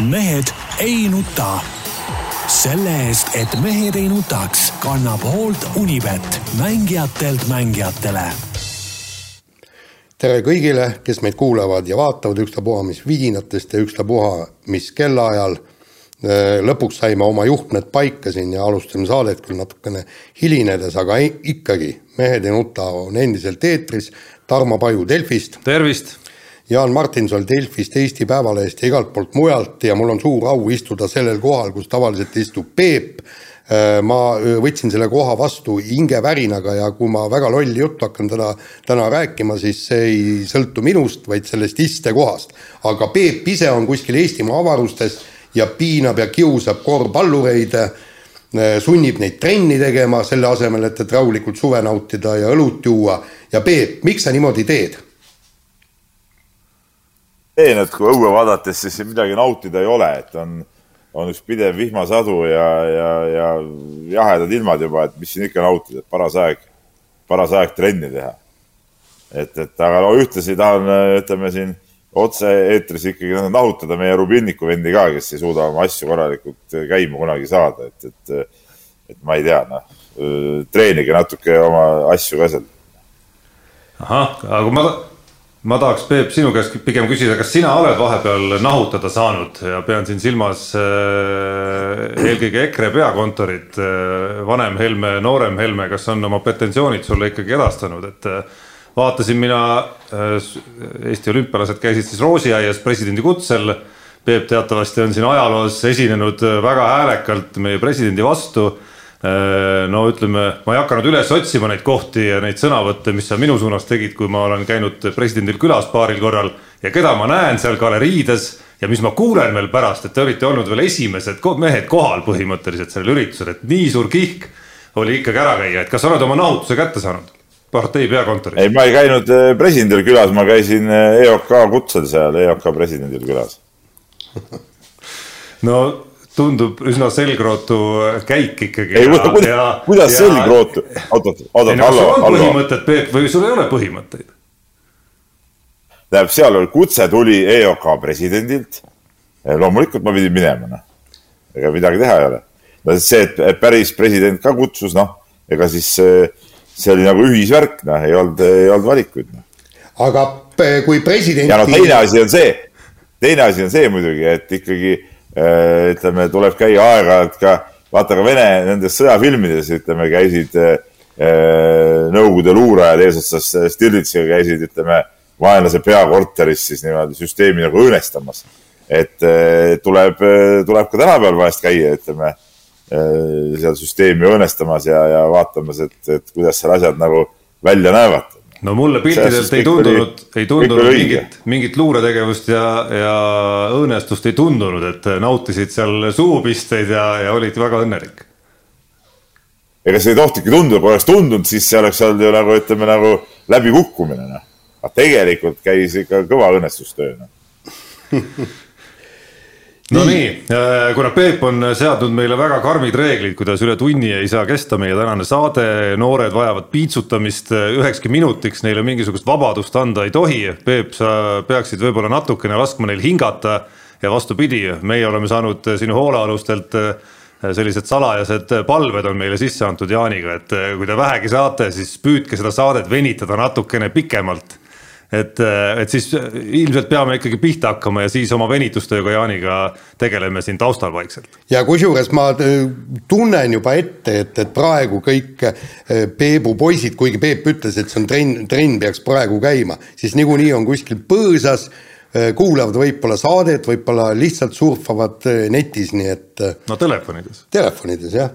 mehed ei nuta. selle eest, et mehed ei nutaks, kannab hoolt Unibet, mängijatelt mängijatele. tere kõigile, kes meid kuulavad ja vaatavad ükstapuha mis vidinatest ja ükstapuha mis kellaajal. lõpuks saime oma juhtmed paika siin ja alustasime saadet küll natukene hilinedes, aga ikkagi Mehed ei nuta on endiselt eetris. Tarmo Paju Delfist. tervist Jaan Martinson Delfist, Eesti Päevalehest ja igalt poolt mujalt ja mul on suur au istuda sellel kohal, kus tavaliselt istub Peep. Äh, ma äh, võtsin selle koha vastu hingevärinaga ja kui ma väga lolli juttu hakkan täna, täna rääkima, siis see ei sõltu minust, vaid sellest istekohast. aga Peep ise on kuskil Eestimaa avarustes ja piinab ja kiusab korvpallureid, äh, sunnib neid trenni tegema, selle asemel, et, et rahulikult suve nautida ja õlut juua. ja Peep, miks sa niimoodi teed? Teen, et kui õue vaadates, siis midagi nautida ei ole, et on, on üks pidev vihmasadu ja, ja, ja jahedad ilmad juba, et mis siin ikka nautida, et paras aeg, paras aeg trenni teha. et, et aga no ühtlasi tahan, ütleme siin otse-eetris ikkagi nahutada meie Rubinniku vendi ka, kes ei suuda oma asju korralikult käima kunagi saada, et, et, et ma ei tea, noh, treenige natuke oma asju ka seal. ahah, aga ma ma tahaks, Peep, sinu käest pigem küsida, kas sina oled vahepeal nahutada saanud? Ja pean siin silmas äh, eelkõige EKRE peakontorit äh,, vanem Helme, noorem Helme, kas on oma pretensioonid sulle ikkagi edastanud, et äh, vaatasin mina äh,, Eesti olümpialased käisid siis Roosiaias presidendi kutsel. Peep teatavasti on siin ajaloos esinenud väga häälekalt meie presidendi vastu. Äh, no ütleme, ma ei hakanud üles otsima neid kohti ja neid sõnavõtte, mis sa minu suunas tegid, kui ma olen käinud presidendil külas paaril korral ja keda ma näen seal galeriides ja mis ma kuulen veel pärast, et te olite olnud veel esimesed mehed kohal põhimõtteliselt sellel üritusel, et nii suur kihk oli ikkagi ära käia, et kas sa oled oma nahutuse kätte saanud? partei peakontoris. ei, ma ei käinud äh, presidendil külas, ma käisin äh, EOK kutsel seal EOK presidendil külas no tundub üsna selgrootu käik ikkagi. ei, kuidas, kuidas selgrootu? oot, oot, oot, hallo, hallo. põhimõtted, Peep, või sul ei ole põhimõtteid? tähendab, seal oli, kutse tuli EOK presidendilt. loomulikult ma pidin minema, noh. ega midagi teha ei ole. no see, et päris president ka kutsus, noh, ega siis see oli nagu ühisvärk, noh, ei olnud, ei olnud valikuid, noh. aga kui president. ja no teine asi on see, teine asi on see muidugi, et ikkagi ütleme, tuleb käia aeg-ajalt ka, vaata ka Vene nendes sõjafilmides, ütleme, käisid äh, Nõukogude luurajad eesotsas Stirlitsiga käisid, ütleme, vaenlase peakorteris siis niimoodi süsteemi nagu õõnestamas. et äh, tuleb, tuleb ka tänapäeval vahest käia, ütleme, seal süsteemi õõnestamas ja, ja vaatamas, et, et kuidas seal asjad nagu välja näevad no mulle piltidelt ei tundunud, ei tundunud mingit, mingit luuretegevust ja, ja õõnestust ei tundunud, et nautisid seal suupisteid ja, ja olid väga õnnelik. ega see ei tohtigi tunduda, kui oleks tundunud, siis see oleks olnud ju nagu ütleme nagu läbikukkumine noh. aga tegelikult käis ikka kõva õnnestustöö noh no nii, äh, kuna Peep on seadnud meile väga karmid reeglid, kuidas üle tunni ei saa kesta meie tänane saade, noored vajavad piitsutamist äh, ühekski minutiks, neile mingisugust vabadust anda ei tohi. Peep, sa peaksid võib-olla natukene laskma neil hingata ja vastupidi, meie oleme saanud sinu hoolealustelt äh, sellised salajased palved on meile sisse antud Jaaniga, et kui te vähegi saate, siis püüdke seda saadet venitada natukene pikemalt et, et siis ilmselt peame ikkagi pihta hakkama ja siis oma venitustööga Jaaniga tegeleme siin taustal vaikselt. ja kusjuures ma äh, tunnen juba ette, et, et praegu kõik Peebu poisid, kuigi Peep ütles, et see on trenn, trenn peaks praegu käima, siis niikuinii on kuskil põõsas, kuulavad võib-olla saadet, võib-olla lihtsalt surfavad netis, nii et. no telefonides. Telefonides jah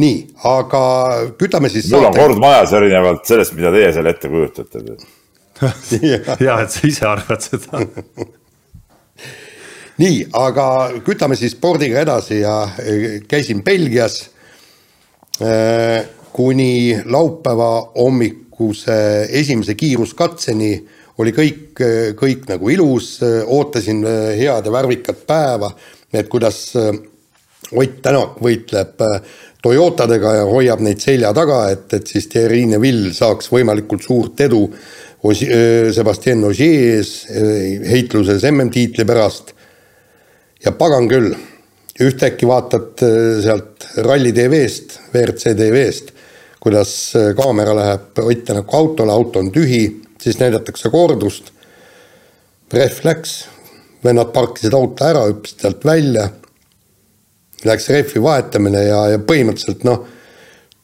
nii, aga kütame siis. mul on kord majas erinevalt sellest, mida teie seal ette kujutate ja et sa ise arvad seda. Nii, aga kütame siis spordiga edasi ja e, käisin Belgias e, kuni laupäeva hommikuse esimese kiiruskatseni oli kõik, e, kõik nagu ilus, ootasin head ja värvikat päeva, et kuidas Ott Tänak võitleb Toyotadega ja hoiab neid selja taga, et, et siis Thierry Neville saaks võimalikult suurt edu Sebastian Ogier ees heitluses MM-tiitli pärast. ja pagan küll, ühtäkki vaatad sealt Ralli tv-st, WRC tv-st, kuidas kaamera läheb Ott Tänaku autole, auto on tühi, siis näidatakse kordust. rehv läks, vennad parkisid auto ära, hüppasid sealt välja. Läks rehvi vahetamine ja, ja põhimõtteliselt noh,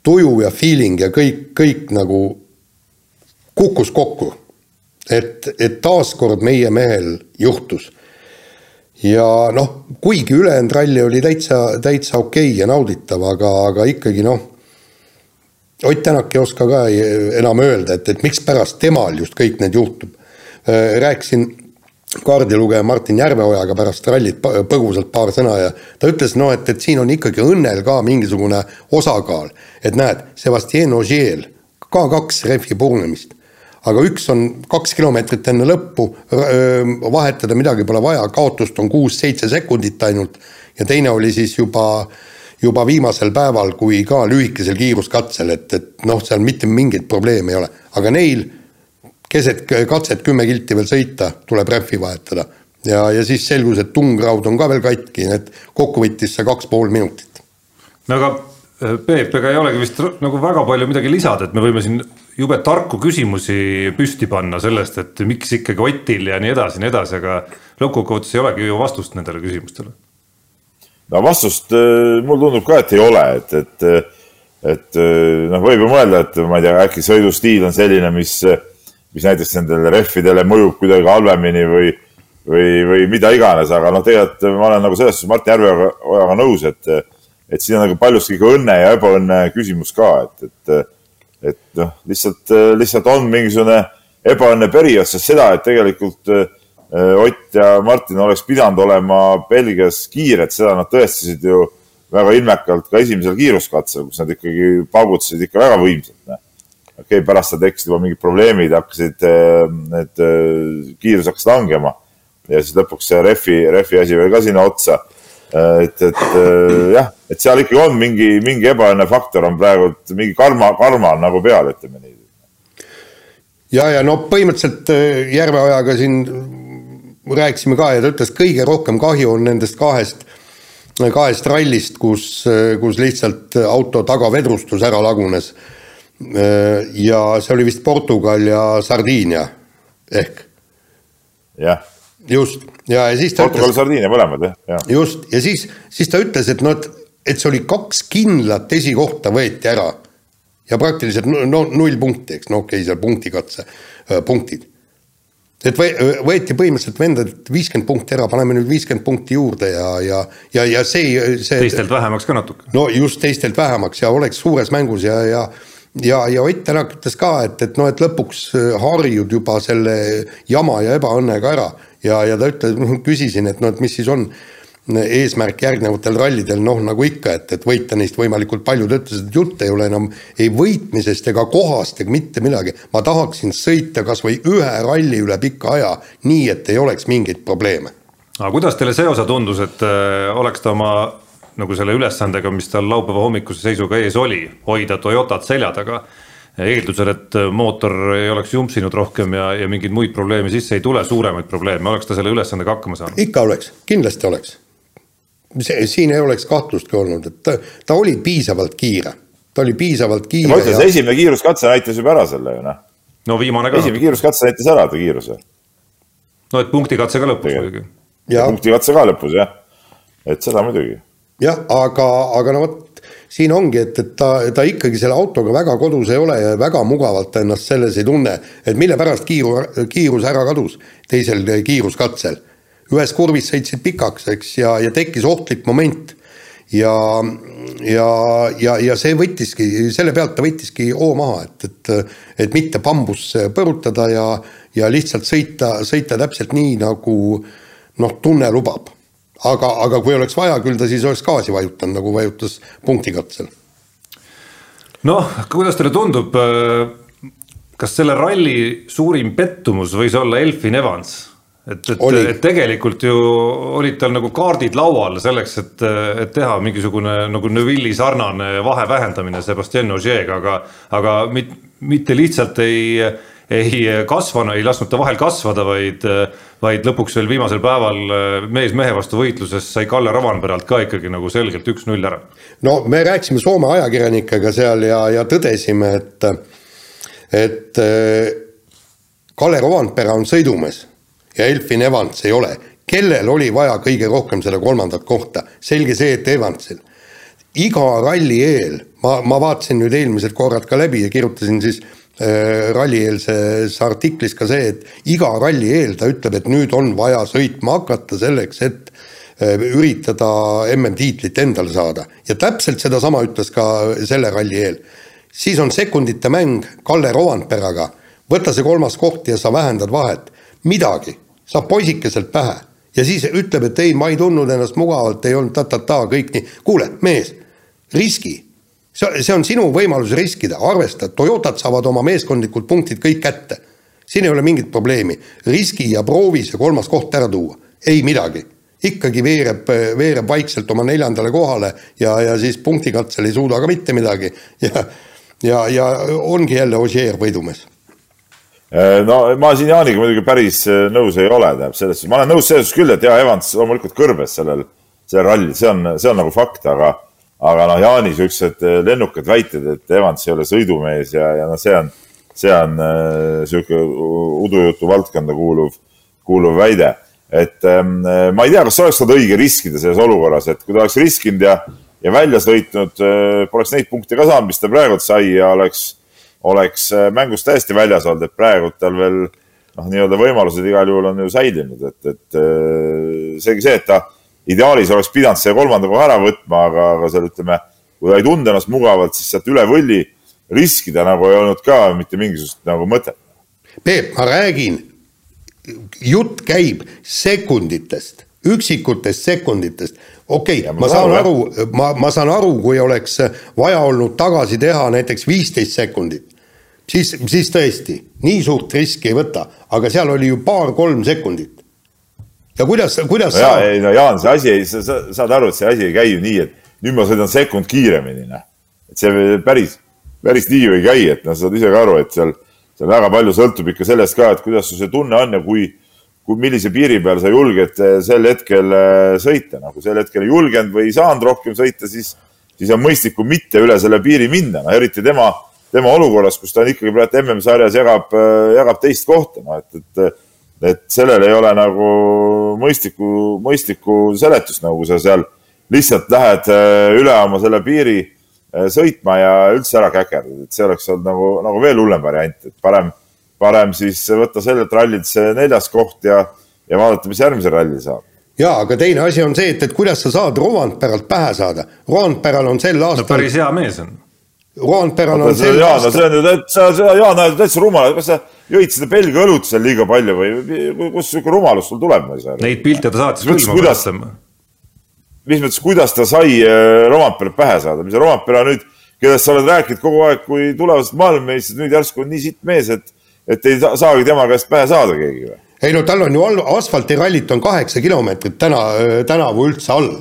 tuju ja feeling ja kõik, kõik nagu kukkus kokku. et, et taaskord meie mehel juhtus ja noh, kuigi ülejäänud ralli oli täitsa, täitsa okei okay ja nauditav, aga, aga ikkagi noh, Ott Tänak ei oska ka enam öelda, et, et mikspärast temal just kõik need juhtub. Äh, rääkisin kaardilugeja Martin Järveojaga pärast rallit põgusalt paar sõna ja ta ütles, no et, et siin on ikkagi õnnel ka mingisugune osakaal. et näed, Sebastian Ogier, ka kaks rehvi purunemist aga üks on kaks kilomeetrit enne lõppu, vahetada midagi pole vaja, kaotust on kuus-seitse sekundit ainult ja teine oli siis juba, juba viimasel päeval, kui ka lühikesel kiiruskatsel, et, et noh, seal mitte mingeid probleeme ei ole, aga neil keset katset kümme kilti veel sõita, tuleb rähvi vahetada. ja, ja siis selgus, et tungraud on ka veel katki, et kokku võttis see kaks pool minutit. no aga Peep, ega ei olegi vist nagu väga palju midagi lisada, et me võime siin jube tarku küsimusi püsti panna sellest, et miks ikkagi Otil ja nii edasi ja nii edasi, aga lõppkokkuvõttes ei olegi ju vastust nendele küsimustele. no vastust äh, mulle tundub ka, et ei ole, et, et, et äh, noh, võib ju mõelda, et ma ei tea, äkki sõidustiil on selline, mis, mis näiteks nendele rehvidele mõjub kuidagi halvemini või, või, või mida iganes, aga noh, tegelikult ma olen nagu selles suhtes Martin Järveojaga nõus, et, et siin on nagu paljuski ka õnne ja ebaõnne küsimus ka, et, et et noh, lihtsalt, äh, lihtsalt on mingisugune ebaõnne periood, sest seda, et tegelikult äh, Ott ja Martin oleks pidanud olema Belgias kiired, seda nad tõestasid ju väga ilmekalt ka esimesel kiiruskatsel, kus nad ikkagi paugutasid ikka väga võimsalt. okei okay,, pärast seal tekkisid juba mingid probleemid, hakkasid äh, need kiirus hakkas langema ja siis lõpuks see refi, refi asi veel ka sinna otsa et, et äh, jah, et seal ikkagi on mingi, mingi ebaõnne faktor on praegu, mingi karma, karma on nagu peal, ütleme nii. ja, ja no põhimõtteliselt äh, Järveojaga siin rääkisime ka ja ta ütles, kõige rohkem kahju on nendest kahest, kahest rallist, kus, kus lihtsalt auto tagavedrustus ära lagunes. Äh, ja see oli vist Portugal ja Sardiinia ehk. jah just, ja, ja siis ta Portugal, ütles. Sardiinia mõlemad jah ja.. just, ja siis, siis ta ütles, et noh, et, et see oli kaks kindlat esikohta võeti ära. ja praktiliselt no null punkti, eks, no okei okay,, seal punktikatse äh,, punktid. et või, võeti põhimõtteliselt vendadelt viiskümmend punkti ära, paneme nüüd viiskümmend punkti juurde ja, ja, ja, ja see, see. teistelt vähemaks ka natuke. no just teistelt vähemaks ja oleks suures mängus ja, ja ja, ja Ott Tänak ütles ka, et, et noh, et lõpuks harjud juba selle jama ja ebaõnnega ära ja, ja ta ütles, noh küsisin, et noh, et mis siis on eesmärk järgnevatel rallidel, noh nagu ikka, et, et võita neist võimalikult palju, ta ütles, et jutt ei ole enam ei võitmisest ega kohast ega mitte midagi. ma tahaksin sõita kas või ühe ralli üle pika aja, nii et ei oleks mingeid probleeme. aga kuidas teile see osa tundus, et äh, oleks ta oma nagu selle ülesandega, mis tal laupäeva hommikuse seisuga ees oli, hoida Toyotat selja taga eeldusel, et mootor ei oleks jumpsinud rohkem ja, ja mingeid muid probleeme sisse ei tule, suuremaid probleeme, oleks ta selle ülesandega hakkama saanud? ikka oleks, kindlasti oleks. see, siin ei oleks kahtlustki olnud, et ta, ta oli piisavalt kiire, ta oli piisavalt kiire. ma ütlen ja..., see esimene kiiruskatse näitas juba ära selle ju noh. no viimane ka. esimene kiiruskatse näitas ära ta kiiruse. no et punktikatse ka lõpus muidugi. punktikatse ka lõpus jah, et seda muidugi. jah, aga, aga no vot siin ongi, et, et ta, ta ikkagi selle autoga väga kodus ei ole ja väga mugavalt ennast selles ei tunne, et mille pärast kiiru, kiirus ära kadus teisel kiiruskatsel. ühes kurvis sõitsid pikaks, eks, ja, ja tekkis ohtlik moment ja, ja, ja, ja see võttiski, selle pealt ta võttiski hoo maha, et, et, et mitte bambusse põrutada ja, ja lihtsalt sõita, sõita täpselt nii, nagu noh, tunne lubab aga, aga kui oleks vaja, küll ta siis oleks gaasi vajutanud, nagu vajutas punktikatsel. noh, kuidas teile tundub, äh, kas selle ralli suurim pettumus võis olla Elfin Evans? et, et, et tegelikult ju olid tal nagu kaardid laual selleks, et, et teha mingisugune nagu Neville'i sarnane vahe vähendamine Sebastian Ogier'ga, aga, aga mit, mitte lihtsalt ei ei kasvanud, ei lasknud ta vahel kasvada, vaid, vaid lõpuks veel viimasel päeval mees mehe vastu võitluses sai Kalle Rovanperalt ka ikkagi nagu selgelt üks-null ära. no me rääkisime Soome ajakirjanikega seal ja, ja tõdesime, et, et Kalle Rovanpera on sõidumees ja Elfin Evans ei ole. kellel oli vaja kõige rohkem seda kolmandat kohta? selge see, et Evansil. iga ralli eel, ma, ma vaatasin nüüd eelmised korrad ka läbi ja kirjutasin siis rallieelses artiklis ka see, et iga ralli eel ta ütleb, et nüüd on vaja sõitma hakata selleks, et äh, üritada MM-tiitlit endale saada ja täpselt sedasama ütles ka selle ralli eel. siis on sekundite mäng Kalle Rovanperaga võta see kolmas koht ja sa vähendad vahet. midagi saab poisikeselt pähe ja siis ütleb, et ei, ma ei tundnud ennast mugavalt, ei olnud ta-ta-ta, kõik nii. kuule, mees, riski. See, see on sinu võimalus riskida, arvesta, Toyotad saavad oma meeskondlikud punktid kõik kätte. siin ei ole mingit probleemi, riski ja proovi see kolmas koht ära tuua, ei midagi. Ikkagi veereb, veereb vaikselt oma neljandale kohale ja, ja siis punktikatsel ei suuda ka mitte midagi. Ja ja, ja ongi jälle Ogier võidumees. Äh, no ma siin Jaaniga muidugi päris äh, nõus ei ole, tähendab selles suhtes, ma olen nõus selles suhtes küll, et jaa, Evans loomulikult kõrbes sellel, sellel rallil, see on, see on nagu fakt, aga aga noh, Jaani siuksed äh, lennukad väited, et Evans ei ole sõidumees ja, ja noh, see on, see on äh, sihuke udujutu valdkonda kuuluv, kuuluv väide. et ähm, ma ei tea, kas oleks olnud õige riskida selles olukorras, et kui ta oleks riskinud ja, ja välja sõitnud poleks neid punkte ka saanud, mis ta praegu sai ja oleks oleks mängust täiesti väljas olnud, et praegu tal veel noh, nii-öelda võimalused igal juhul on ju säilinud, et, et seegi see, et ta ideaalis oleks pidanud selle kolmanda koha ära võtma, aga, aga seal ütleme, kui ta ei tundnud ennast mugavalt, siis sealt üle võlli riskida nagu ei olnud ka mitte mingisugust nagu mõtet. Peep, ma räägin, jutt käib sekunditest, üksikutest sekunditest. okei okay,, ma saan aru, ma, ma saan aru, kui oleks vaja olnud tagasi teha näiteks viisteist sekundit siis, siis tõesti, nii suurt riski ei võta, aga seal oli ju paar-kolm sekundit. Ja kuidas, kuidas no sa. ei no Jaan, see asi ei, sa saad aru, et see asi ei käi ju nii, et nüüd ma sõidan sekund kiiremini, noh. et see päris, päris nii ju ei käi, et noh, sa saad ise ka aru, et seal, seal väga palju sõltub ikka sellest ka, et kuidas sul see tunne on ja kui, kui millise piiri peal sa julged eh, sel hetkel eh, sõita, noh, kui sel hetkel ei julgenud või ei saanud rohkem sõita, siis, siis on mõistlikum mitte üle selle piiri minna, no eriti tema tema olukorras, kus ta on ikkagi praegu MM-sarjas jagab, äh, jagab teist kohta, noh et, et, et sellel ei ole nagu mõistlikku, mõistlikku seletust, nagu sa seal lihtsalt lähed äh, üle oma selle piiri äh, sõitma ja üldse ära käkerdad, et see oleks olnud nagu, nagu veel hullem variant, et parem, parem siis võtta sellelt rallilt see neljas koht ja, ja vaadata, mis järgmisel rallil saab. Jaa, aga teine asi on see, et, et kuidas sa saad Rovanperalt pähe saada. Rovanperal on sel aastal no päris hea mees on Roandperal on sel Jaan, see on ju täitsa, Jaan ajab täitsa rumal, kas sa jõid seda Belgia õlut seal liiga palju või kust sihuke rumalus sul tuleb, ma ei saa aru. Neid pilte ta saatis küll, ma mäletan. mis mõttes, kuidas ta sai äh, Romperet pähe saada, mis Rompera nüüd, kellest sa oled rääkinud kogu aeg kui tulevasest maailmameistrit, nüüd järsku on nii sitt mees, et, et ei saagi tema käest pähe saada keegi või? ei no tal on ju asfaltirallit on kaheksa kilomeetrit täna, tänavu üldse all.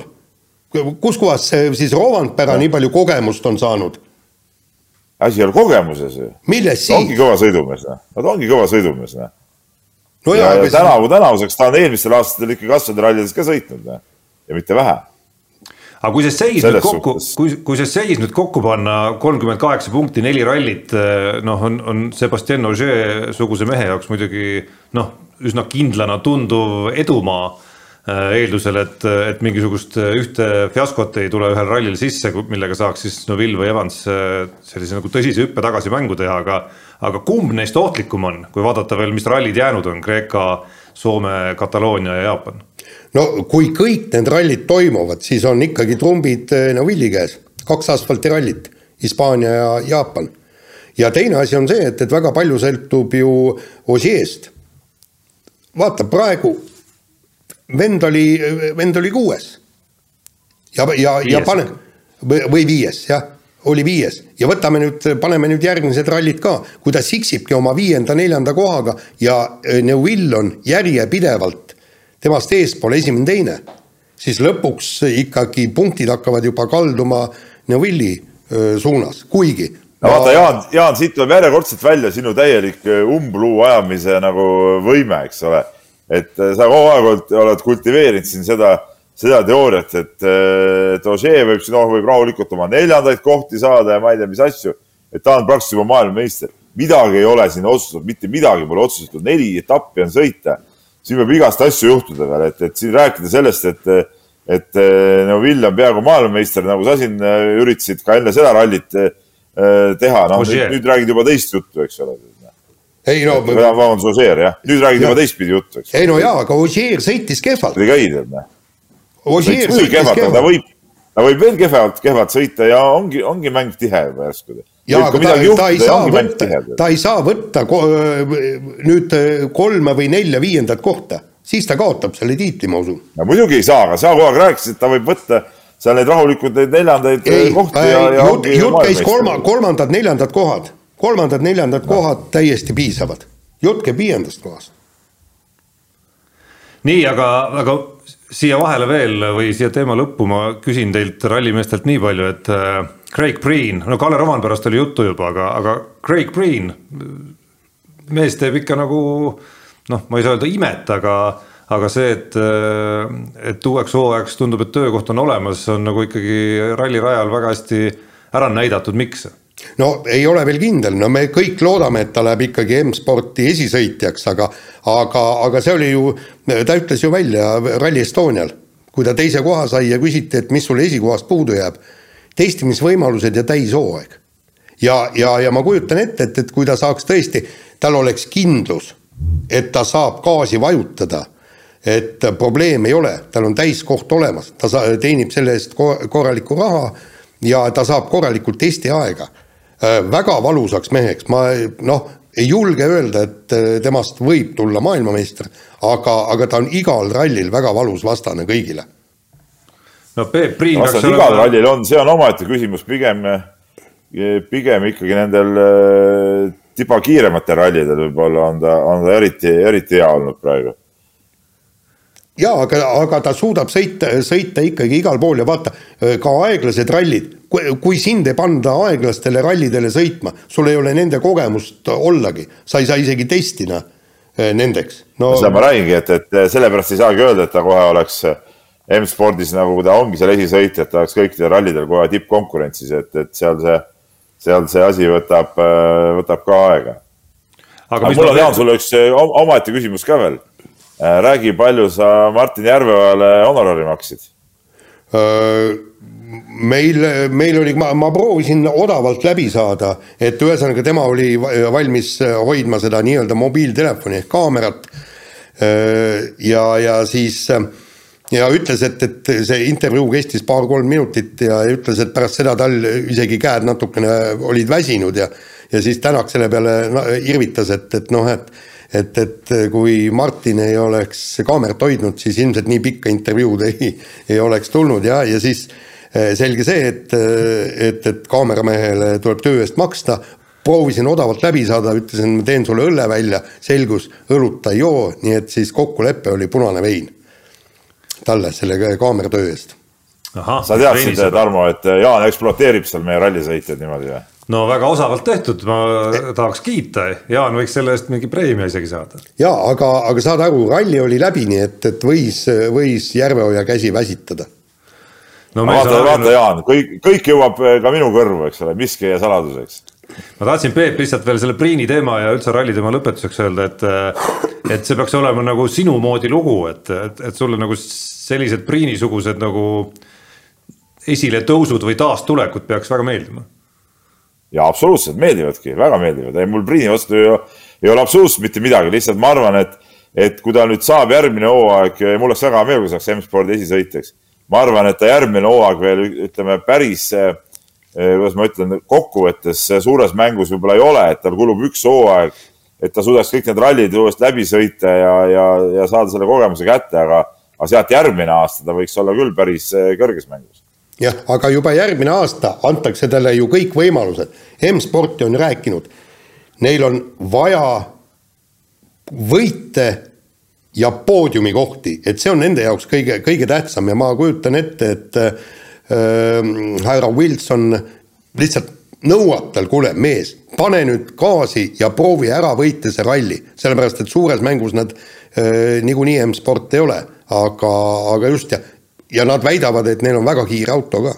kuskohast see siis Rompera no. nii palju kogemust on saanud asi ei ole kogemuses ju. milles siis? ongi kõva sõidumees, noh. ta ongi kõva sõidumees, noh. no ja, ja, tänavu tänavuseks ta on eelmistel aastatel ikka kasvõrallides ka sõitnud, noh. ja mitte vähe. aga kui see seis nüüd kokku, kui, kui see seis nüüd kokku panna, kolmkümmend kaheksa punkti, neli rallit, eh, noh, on, on Sebastian Ogier suguse mehe jaoks muidugi noh, üsna kindlana tunduv edumaa eeldusel, et, et mingisugust äh, ühte fiaskot ei tule ühel rallil sisse, millega saaks siis Neville või Evans äh, sellise nagu tõsise hüppe tagasi mängu teha, aga aga kumb neist ohtlikum on, kui vaadata veel, mis rallid jäänud on, Kreeka, Soome, Kataloonia ja Jaapan? no kui kõik need rallid toimuvad, siis on ikkagi trumbid Neville'i käes, kaks asfaltirallit, Hispaania ja Jaapan. ja teine asi on see, et, et väga palju sõltub ju Osieest. vaata praegu vend oli, vend oli kuues. ja, ja, ja pane, või viies, jah, oli viies. Ja võtame nüüd, paneme nüüd järgmised rallid ka, kui ta siksibki oma viienda-neljanda kohaga ja äh, Neuvill on järjepidevalt temast eespool esimene-teine, siis lõpuks ikkagi punktid hakkavad juba kalduma Neuvilli äh, suunas, kuigi no vaata, Jaan, Jaan, siit tuleb järjekordselt välja sinu täielik äh, umbluu ajamise nagu võime, eks ole. Et äh, sa kogu aeg oled, kultiveerinud siin seda, seda teooriat, et, äh, et Ožee võib siin, noh, võib rahulikult oma neljandaid kohti saada ja ma ei tea, mis asju. et ta on praktiliselt juba maailmameister. midagi ei ole siin otsustatud, mitte midagi pole otsustatud, neli etappi on sõita. siin võib igast asju juhtuda veel, et, et siin rääkida sellest, et, et no Vill on peaaegu maailmameister, nagu sa siin üritasid ka enne seda rallit Äh, teha, noh nüüd räägid juba teist juttu, eks ole. Ei no. vabandust, Ožeer jah, nüüd räägid juba teistpidi juttu, eks. ei no jaa, aga Ožeer sõitis kehvalt. oli ka noh. Ožeer sõitis kehvalt, ta võib, ta võib veel kehvalt, kehvalt sõita ja ongi, ongi mäng tihe juba järsku. ja, aga ta, ta ei saa võtta, ta ei saa võtta nüüd kolme või nelja viiendat kohta, siis ta kaotab selle tiitli, ma usun. no muidugi ei saa, aga sa kogu aeg rääkisid, et ta võib võtta seal neid rahulikult neid neljandaid ei, kohti äh, ja, ja jutt käis kolma, kolmandad-neljandad kohad, kolmandad-neljandad no. kohad täiesti piisavad, jutt käib viiendast kohast. nii, aga, aga siia vahele veel või siia teema lõppu ma küsin teilt rallimeestelt nii palju, et äh, Craig Breen, no Kalle Roman pärast oli juttu juba, aga, aga Craig Breen, mees teeb ikka nagu noh, ma ei saa öelda imet, aga aga see, et, et uueks hooajaks tundub, et töökoht on olemas, on nagu ikkagi rallirajal väga hästi ära näidatud, miks? No ei ole veel kindel, no me kõik loodame, et ta läheb ikkagi M-sporti esisõitjaks, aga aga, aga see oli ju, ta ütles ju välja Rally Estonial, kui ta teise koha sai ja küsiti, et mis sul esikohast puudu jääb, testimisvõimalused ja täishooaeg. ja, ja, ja ma kujutan ette, et, et kui ta saaks tõesti, tal oleks kindlus, et ta saab gaasi vajutada et probleem ei ole, tal on täiskoht olemas, ta sa-, teenib selle eest korralikku raha ja ta saab korralikult testiaega. Äh, väga valusaks meheks, ma noh, ei julge öelda, et äh, temast võib tulla maailmameister, aga, aga ta on igal rallil väga valus vastane kõigile. no Peep Priin peaks olema igal rallil on, see on omaette küsimus, pigem, pigem ikkagi nendel äh, tiba kiirematel rallidel võib-olla on ta, on ta eriti, eriti hea olnud praegu jaa, aga, aga ta suudab sõita, sõita ikkagi igal pool ja vaata, ka aeglased rallid, kui sind ei panda aeglastele rallidele sõitma, sul ei ole nende kogemust ollagi, sa ei saa isegi testina nendeks no,. seda ma räägingi, et, et sellepärast ei saagi öelda, et ta kohe oleks M-spordis nagu ta ongi seal esisõitja, et ta oleks kõikidel rallidel kohe tippkonkurentsis, et, et seal see, seal see asi võtab, võtab ka aega. aga, aga mul on, Jaan, sulle üks omaette küsimus ka veel räägi, palju sa Martin Järveojale honorari maksid? Äh, meil, meil oli, ma, ma proovisin odavalt läbi saada, et ühesõnaga tema oli valmis hoidma seda nii-öelda mobiiltelefoni ehk kaamerat. Äh, ja, ja siis ja ütles, et, et see intervjuu kestis paar-kolm minutit ja ütles, et pärast seda tal isegi käed natukene olid väsinud ja ja siis Tänak selle peale irvitas, et, et noh, et et, et kui Martin ei oleks kaamerat hoidnud, siis ilmselt nii pikka intervjuud ei, ei oleks tulnud ja, ja siis eh, selge see, et, et, et kaameramehele tuleb töö eest maksta, proovisin odavalt läbi saada, ütlesin, ma teen sulle õlle välja, selgus, õlut ta ei joo, nii et siis kokkulepe oli punane vein talle selle kaameratöö eest. sa teadsid, Tarmo, et Jaan ekspluateerib seal meie rallisõitjaid niimoodi või? No väga osavalt tehtud, ma tahaks kiita, Jaan võiks selle eest mingi preemia isegi saada. jaa, aga, aga saad aru, ralli oli läbi, nii et, et võis, võis Järveoja käsi väsitada. no vaata, vaata Jaan, kõik, kõik jõuab ka minu kõrvu, eks ole, miski ei jää saladuseks. ma tahtsin, Peep, lihtsalt veel selle Priini teema ja üldse ralli teema lõpetuseks öelda, et et see peaks olema nagu sinu moodi lugu, et, et, et sulle nagu sellised Priini-sugused nagu esiletõusud või taastulekud peaks väga meeldima ja absoluutselt meeldivadki, väga meeldivad, ei mul Priini vastu ei, ei ole absoluutselt mitte midagi, lihtsalt ma arvan, et, et kui ta nüüd saab järgmine hooaeg, mul oleks väga hea meel, kui saaks M-spordi esisõitjaks. ma arvan, et ta järgmine hooaeg veel ütleme päris, eh, kuidas ma ütlen, kokkuvõttes suures mängus võib-olla ei ole, et tal kulub üks hooaeg, et ta suudaks kõik need rallid uuesti läbi sõita ja, ja, ja saada selle kogemuse kätte, aga, aga sealt järgmine aasta ta võiks olla küll päris eh, kõrges mängus jah, aga juba järgmine aasta antakse talle ju kõik võimalused. M-sporti on rääkinud, neil on vaja võite ja poodiumikohti, et see on nende jaoks kõige, kõige tähtsam ja ma kujutan ette, et äh, härra Wilson lihtsalt nõuab tal, kuule mees, pane nüüd gaasi ja proovi ära võita see ralli, sellepärast et suures mängus nad äh, niikuinii M-sport ei ole, aga, aga just ja, ja nad väidavad, et neil on väga kiire auto ka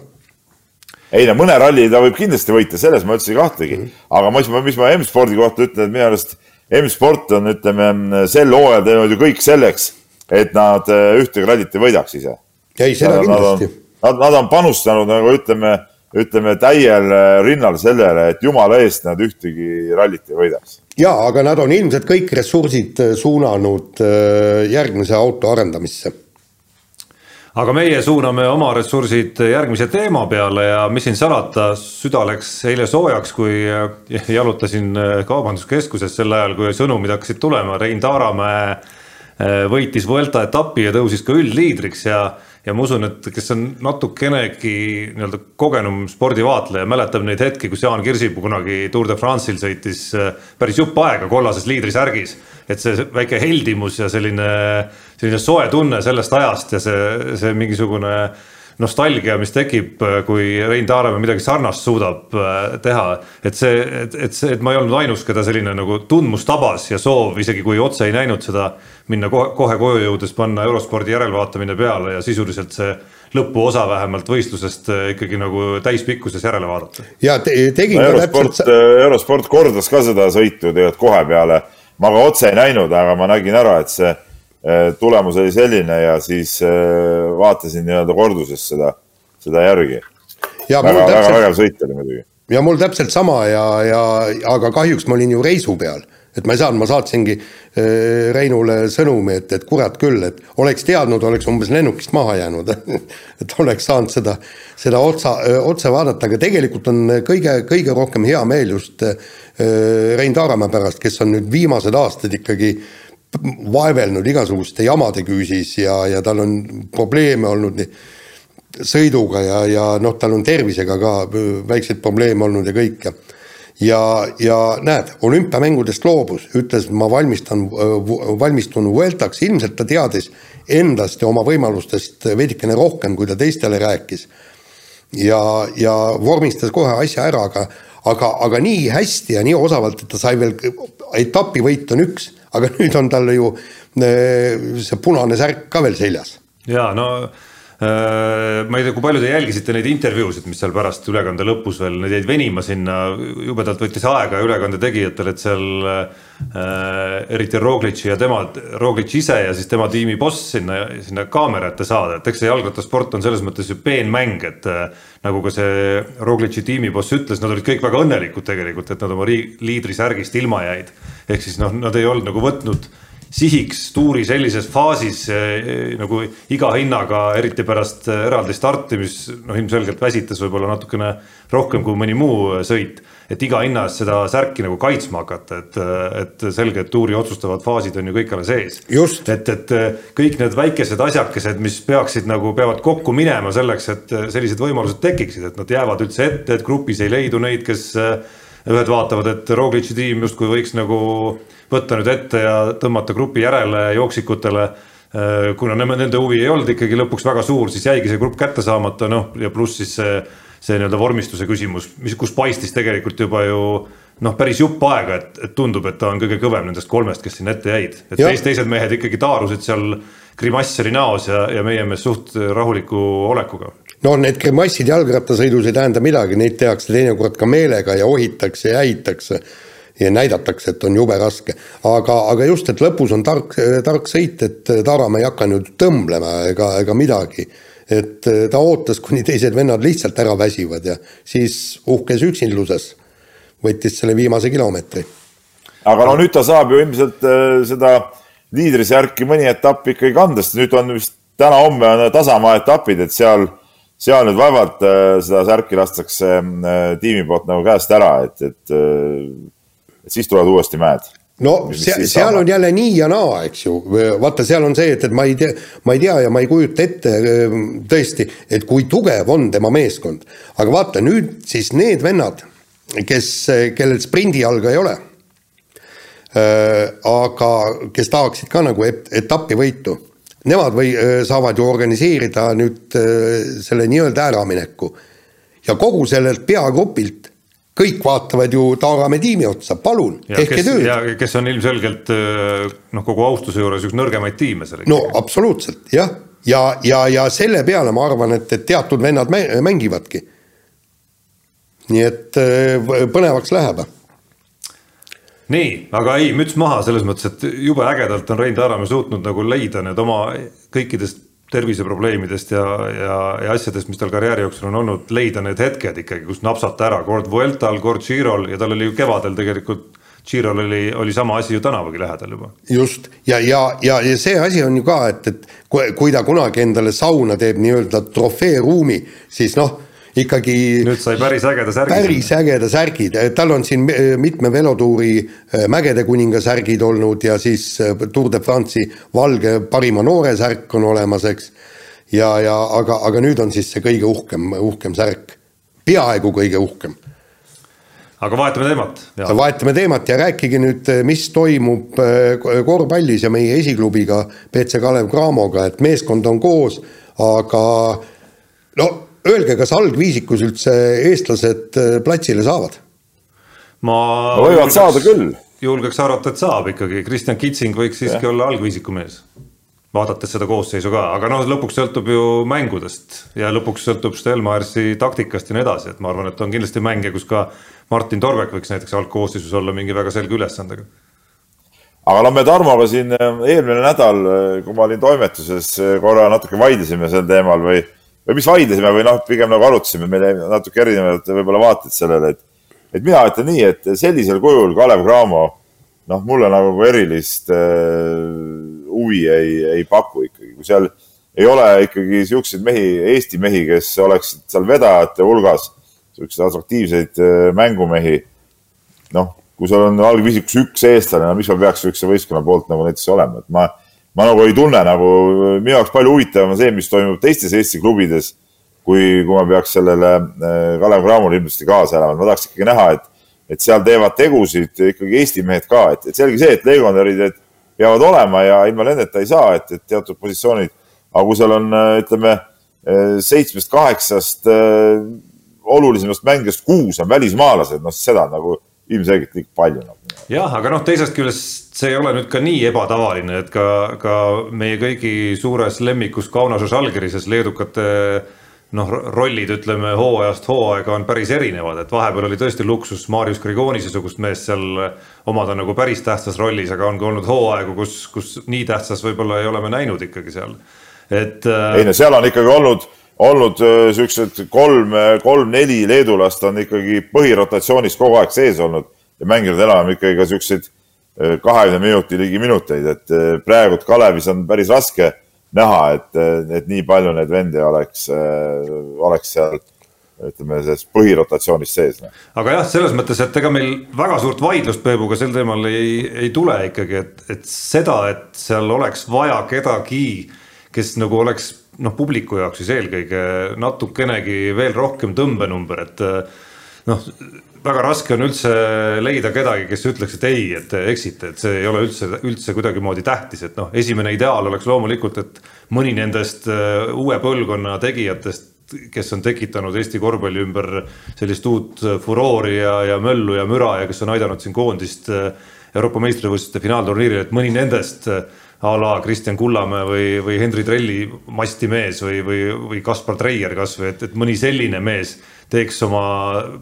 ei no mõne ralli ta võib kindlasti võita, selles ma üldse ei kahtlegi mm. -hmm. aga mis ma, mis ma M-spordi kohta ütlen, et minu arust M-sport on, ütleme, sel hooajal teinud ju kõik selleks, et nad äh, ühtegi rallit ei võidaks ise. ei, seda nad, kindlasti. Nad, nad on panustanud nagu ütleme, ütleme täiel äh, rinnal sellele, et jumala eest nad ühtegi rallit ei võidaks. jaa, aga nad on ilmselt kõik ressursid äh, suunanud järgmise auto arendamisse aga meie suuname oma ressursid järgmise teema peale ja mis siin salata, süda läks eile soojaks, kui jalutasin kaubanduskeskuses sel ajal, kui sõnumid hakkasid tulema, Rein Taaramäe võitis Vuelta etapi ja tõusis ka üldliidriks ja ja ma usun, et kes on natukenegi nii-öelda kogenum spordivaatleja, mäletab neid hetki, kus Jaan Kirsipuu kunagi Tour de France'il sõitis eh, päris jupp aega kollases liidrisärgis. et see väike heldimus ja selline selline soe tunne sellest ajast ja see, see mingisugune nostalgia, mis tekib, kui Rein Taaremäe midagi sarnast suudab äh, teha. et see, et, et see, et ma ei olnud ainus, keda selline nagu tundmus tabas ja soov, isegi kui otse ei näinud seda, minna kohe, kohe koju jõudes panna eurospordi järelvaatamine peale ja sisuliselt see lõpuosa vähemalt võistlusest äh, ikkagi nagu täispikkuses järele vaadata. ja te, tegin no, ka eurosport, täpselt. Äh, eurosport kordas ka seda sõitu tegelikult kohe peale. ma ka otse ei näinud, aga ma nägin ära, et see Äh, tulemus oli selline ja siis äh, vaatasin nii-öelda korduses seda, seda järgi. väga, väga vägev sõit oli muidugi. ja mul täpselt sama ja, ja aga kahjuks ma olin ju reisu peal, et ma ei saanud, ma saatsingi äh, Reinule sõnumi, et, et kurat küll, et oleks teadnud, oleks umbes lennukist maha jäänud et oleks saanud seda, seda otsa, otse vaadata, aga tegelikult on kõige, kõige rohkem hea meel just Rein Taaramäe pärast, kes on nüüd viimased aastad ikkagi äh, vaevelnud igasuguste jamade küüsis ja, ja tal on probleeme olnud sõiduga ja, ja noh, tal on tervisega ka väikseid probleeme olnud ja kõik ja ja, ja näed, olümpiamängudest loobus, ütles, ma valmistan, valmistun Vueltaks, ilmselt ta teadis endast ja oma võimalustest veidikene rohkem, kui ta teistele rääkis. ja, ja vormistas kohe asja ära, aga, aga, aga nii hästi ja nii osavalt, et ta sai veel, etapivõit on üks aga nüüd on tal ju äh, see punane särk ka veel seljas. ja no ma ei tea, kui palju te jälgisite neid intervjuusid, mis seal pärast ülekande lõpus veel, need jäid venima sinna, jubedalt võttis aega ülekande tegijatel, et seal äh, eriti Roglic ja tema, Roglic ise ja siis tema tiimi boss sinna, sinna kaamera ette saada, et eks see jalgrattasport on selles mõttes ju peenmäng, et äh, nagu ka see Roglic'i tiimi boss ütles, nad olid kõik väga õnnelikud tegelikult, et nad oma liidrisärgist ilma jäid. Ehk siis noh, nad ei olnud nagu võtnud sihiks tuuri sellises faasis eh, nagu iga hinnaga, eriti pärast eh, eraldi starti, mis noh, ilmselgelt väsitas võib-olla natukene rohkem kui mõni muu sõit. et iga hinna eest seda särki nagu kaitsma hakata, et, et selge, et tuuri otsustavad faasid on ju kõik alles ees. et, et kõik need väikesed asjakesed, mis peaksid nagu, peavad kokku minema selleks, et sellised võimalused tekiksid, et nad jäävad üldse ette, et grupis ei leidu neid, kes ühed vaatavad, et Roglic'i tiim justkui võiks nagu võtta nüüd ette ja tõmmata grupi järele jooksikutele. Äh, kuna nende huvi ei olnud ikkagi lõpuks väga suur, siis jäigi see grupp kätte saamata, noh ja pluss siis see, see nii-öelda vormistuse küsimus, mis, kus paistis tegelikult juba ju noh, päris jupp aega, et, et tundub, et ta on kõige kõvem nendest kolmest, kes sinna ette jäid, et teised, teised mehed ikkagi taarusid seal grimass oli näos ja, ja meie mees suht rahuliku olekuga no need grimassid jalgrattasõidus ei tähenda midagi, neid tehakse teinekord ka meelega ja ohitakse ja häitakse ja näidatakse, et on jube raske. aga, aga just, et lõpus on tark, tark sõit, et Taaramäe ei hakanud tõmblema ega, ega midagi. et ta ootas, kuni teised vennad lihtsalt ära väsivad ja siis uhkes üksinduses võttis selle viimase kilomeetri. aga no nüüd ta saab ju ilmselt äh, seda liidrisärki mõni etapp ikkagi kanda, sest nüüd on vist täna-homme on tasamaa etapid, et seal seal nüüd vaevalt äh, seda särki lastakse äh, tiimi poolt nagu käest ära, et, et, äh, et siis tulevad uuesti mäed no seal, seal on jälle nii ja naa, eks ju, vaata, seal on see, et, et ma ei tea, ma ei tea ja ma ei kujuta ette tõesti, et kui tugev on tema meeskond. aga vaata nüüd siis need vennad, kes, kellel sprindijalga ei ole. aga kes tahaksid ka nagu et, etappi võitu nemad või saavad ju organiseerida nüüd selle nii-öelda äramineku. ja kogu sellelt peagrupilt kõik vaatavad ju Taaramäe tiimi otsa, palun, tehke tööd. kes on ilmselgelt noh, kogu austuse juures üks nõrgemaid tiime seal. no absoluutselt jah, ja, ja, ja selle peale ma arvan, et, et teatud vennad mängivadki. nii et põnevaks läheb nii, aga ei, müts maha selles mõttes, et jube ägedalt on Rein Taaramäe suutnud nagu leida need oma kõikidest terviseprobleemidest ja, ja, ja asjadest, mis tal karjääri jooksul on olnud, leida need hetked ikkagi, kus napsata ära kord Vueltal, kord Girol ja tal oli ju kevadel tegelikult Girol oli, oli sama asi ju tänavagi lähedal juba. just ja, ja, ja, ja see asi on ju ka, et, et kui, kui ta kunagi endale sauna teeb nii-öelda trofeeruumi, siis noh ikkagi. nüüd sai päris ägeda särgi. päris ägeda särgid, tal on siin mitme velotuuri äh, Mägede kuninga särgid olnud ja siis äh, Tour de France'i valge parima noore särk on olemas, eks. ja, ja aga, aga nüüd on siis see kõige uhkem, uhkem särk, peaaegu kõige uhkem aga vahetame teemat. vahetame teemat ja rääkige nüüd, mis toimub korvpallis ja meie esiklubiga BC Kalev Cramoga, et meeskond on koos, aga no öelge, kas algviisikus üldse eestlased äh, platsile saavad? ma võivad julgeks, saada küll. julgeks arvata, et saab ikkagi, Kristjan Kitsing võiks siiski ja. olla algviisiku mees. vaadates seda koosseisu ka, aga noh, lõpuks sõltub ju mängudest ja lõpuks sõltub Stelmaersi taktikast ja nii edasi, et ma arvan, et on kindlasti mänge, kus ka Martin Torvek võiks näiteks algkoosseisus olla mingi väga selge ülesandega aga noh, me Tarmoga siin äh, eelmine nädal, äh, kui ma olin toimetuses, korra natuke vaidlesime sel teemal või või mis vaidlesime või noh, pigem nagu arutasime, meil jäi natuke erinevad võib-olla vaated sellele, et, et mina ütlen nii, et sellisel kujul Kalev Cramo noh, mulle nagu erilist äh, huvi ei, ei paku ikkagi, kui seal ei ole ikkagi siukseid mehi, Eesti mehi, kes oleksid seal vedajate hulgas, siukseid atraktiivseid äh, mängumehi. noh, kui sul on algvisikus üks eestlane, no mis ma peaks siukse võistkonna poolt nagu näiteks olema, et ma ma nagu ei tunne nagu, minu jaoks palju huvitavam on see, mis toimub teistes Eesti klubides, kui, kui ma peaks sellele äh, Kalev Cramole ilmselt kaasa elama, ma tahaks ikkagi näha, et, et seal teevad tegusid ikkagi Eesti mehed ka, et, et selge see, et legionärid peavad olema ja ilma nendeta ei saa, et, et teatud positsioonid, aga kui seal on, äh, ütleme, äh, seitsmest-kaheksast olulisemast mängijast kuus on välismaalased, noh, seda nagu ilmselgelt liiga palju nagu. Jah, aga noh, teisest küljest see ei ole nüüd ka nii ebatavaline, et ka, ka meie kõigi suures lemmikus Kaunases Žalgirises leedukate noh, rollid, ütleme hooajast hooaega on päris erinevad, et vahepeal oli tõesti luksus Marius Grigonise sugust meest seal omada nagu päris tähtsas rollis, aga on ka olnud hooaegu, kus, kus nii tähtsas võib-olla ei ole me näinud ikkagi seal, et. Äh, ei no seal on ikkagi olnud olnud äh, siuksed kolm, kolm-neli leedulast on ikkagi põhirotatsioonis kogu aeg sees olnud ja mänginud enam ikkagi ka siukseid äh, kahekümne minuti ligi minuteid, et praegult Kalevis on päris raske näha, et, et nii palju neid vendi oleks, oleks seal ütleme, selles põhirotatsioonis sees. Noh. aga jah, selles mõttes, et ega meil väga suurt vaidlust Peebuga sel teemal ei, ei tule ikkagi, et, et seda, et seal oleks vaja kedagi, kes nagu oleks noh, publiku jaoks siis eelkõige natukenegi veel rohkem tõmbenumber, et noh, väga raske on üldse leida kedagi, kes ütleks, et ei, et te eksite, et see ei ole üldse, üldse kuidagimoodi tähtis, et noh, esimene ideaal oleks loomulikult, et mõni nendest äh, uue põlvkonna tegijatest, kes on tekitanud Eesti korvpalli ümber sellist uut furoori ja, ja möllu ja müra ja kes on aidanud siin koondist äh, Euroopa meistrivõistluste finaalturniiril, et mõni nendest äh, a la Kristjan Kullamäe või, või Henri Trelli mastimees või, või, või Kaspar Treier kasvõi, et, et mõni selline mees teeks oma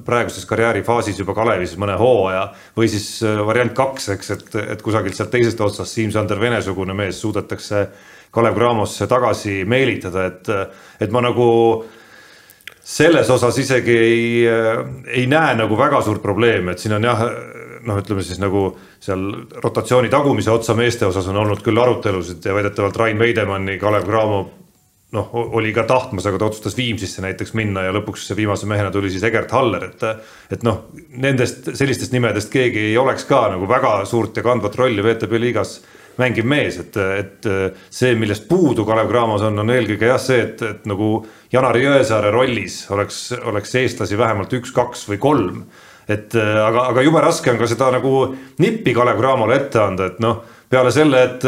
praeguses karjäärifaasis juba Kalevis mõne hooaja või siis äh, variant kaks, eks, et, et kusagilt sealt teisest otsast Siim-Sander Vene-sugune mees suudetakse Kalev Cramosse tagasi meelitada, et, et ma nagu selles osas isegi ei, ei näe nagu väga suurt probleemi, et siin on jah noh, ütleme siis nagu seal rotatsiooni tagumise otsa meeste osas on olnud küll arutelusid ja väidetavalt Rain Veidemanni, Kalev Cramo noh, oli ka tahtmas, aga ta otsustas Viimsisse näiteks minna ja lõpuks viimase mehena tuli siis Egert Haller, et. et noh, nendest sellistest nimedest keegi ei oleks ka nagu väga suurt ja kandvat rolli VTB liigas mängiv mees, et, et see, millest puudu Kalev Cramos on, on eelkõige jah, see, et, et nagu Janari Jõesaare rollis oleks, oleks eestlasi vähemalt üks-kaks või kolm et aga, aga jube raske on ka seda nagu nippi Kalev Cramole ette anda, et noh, peale selle, et,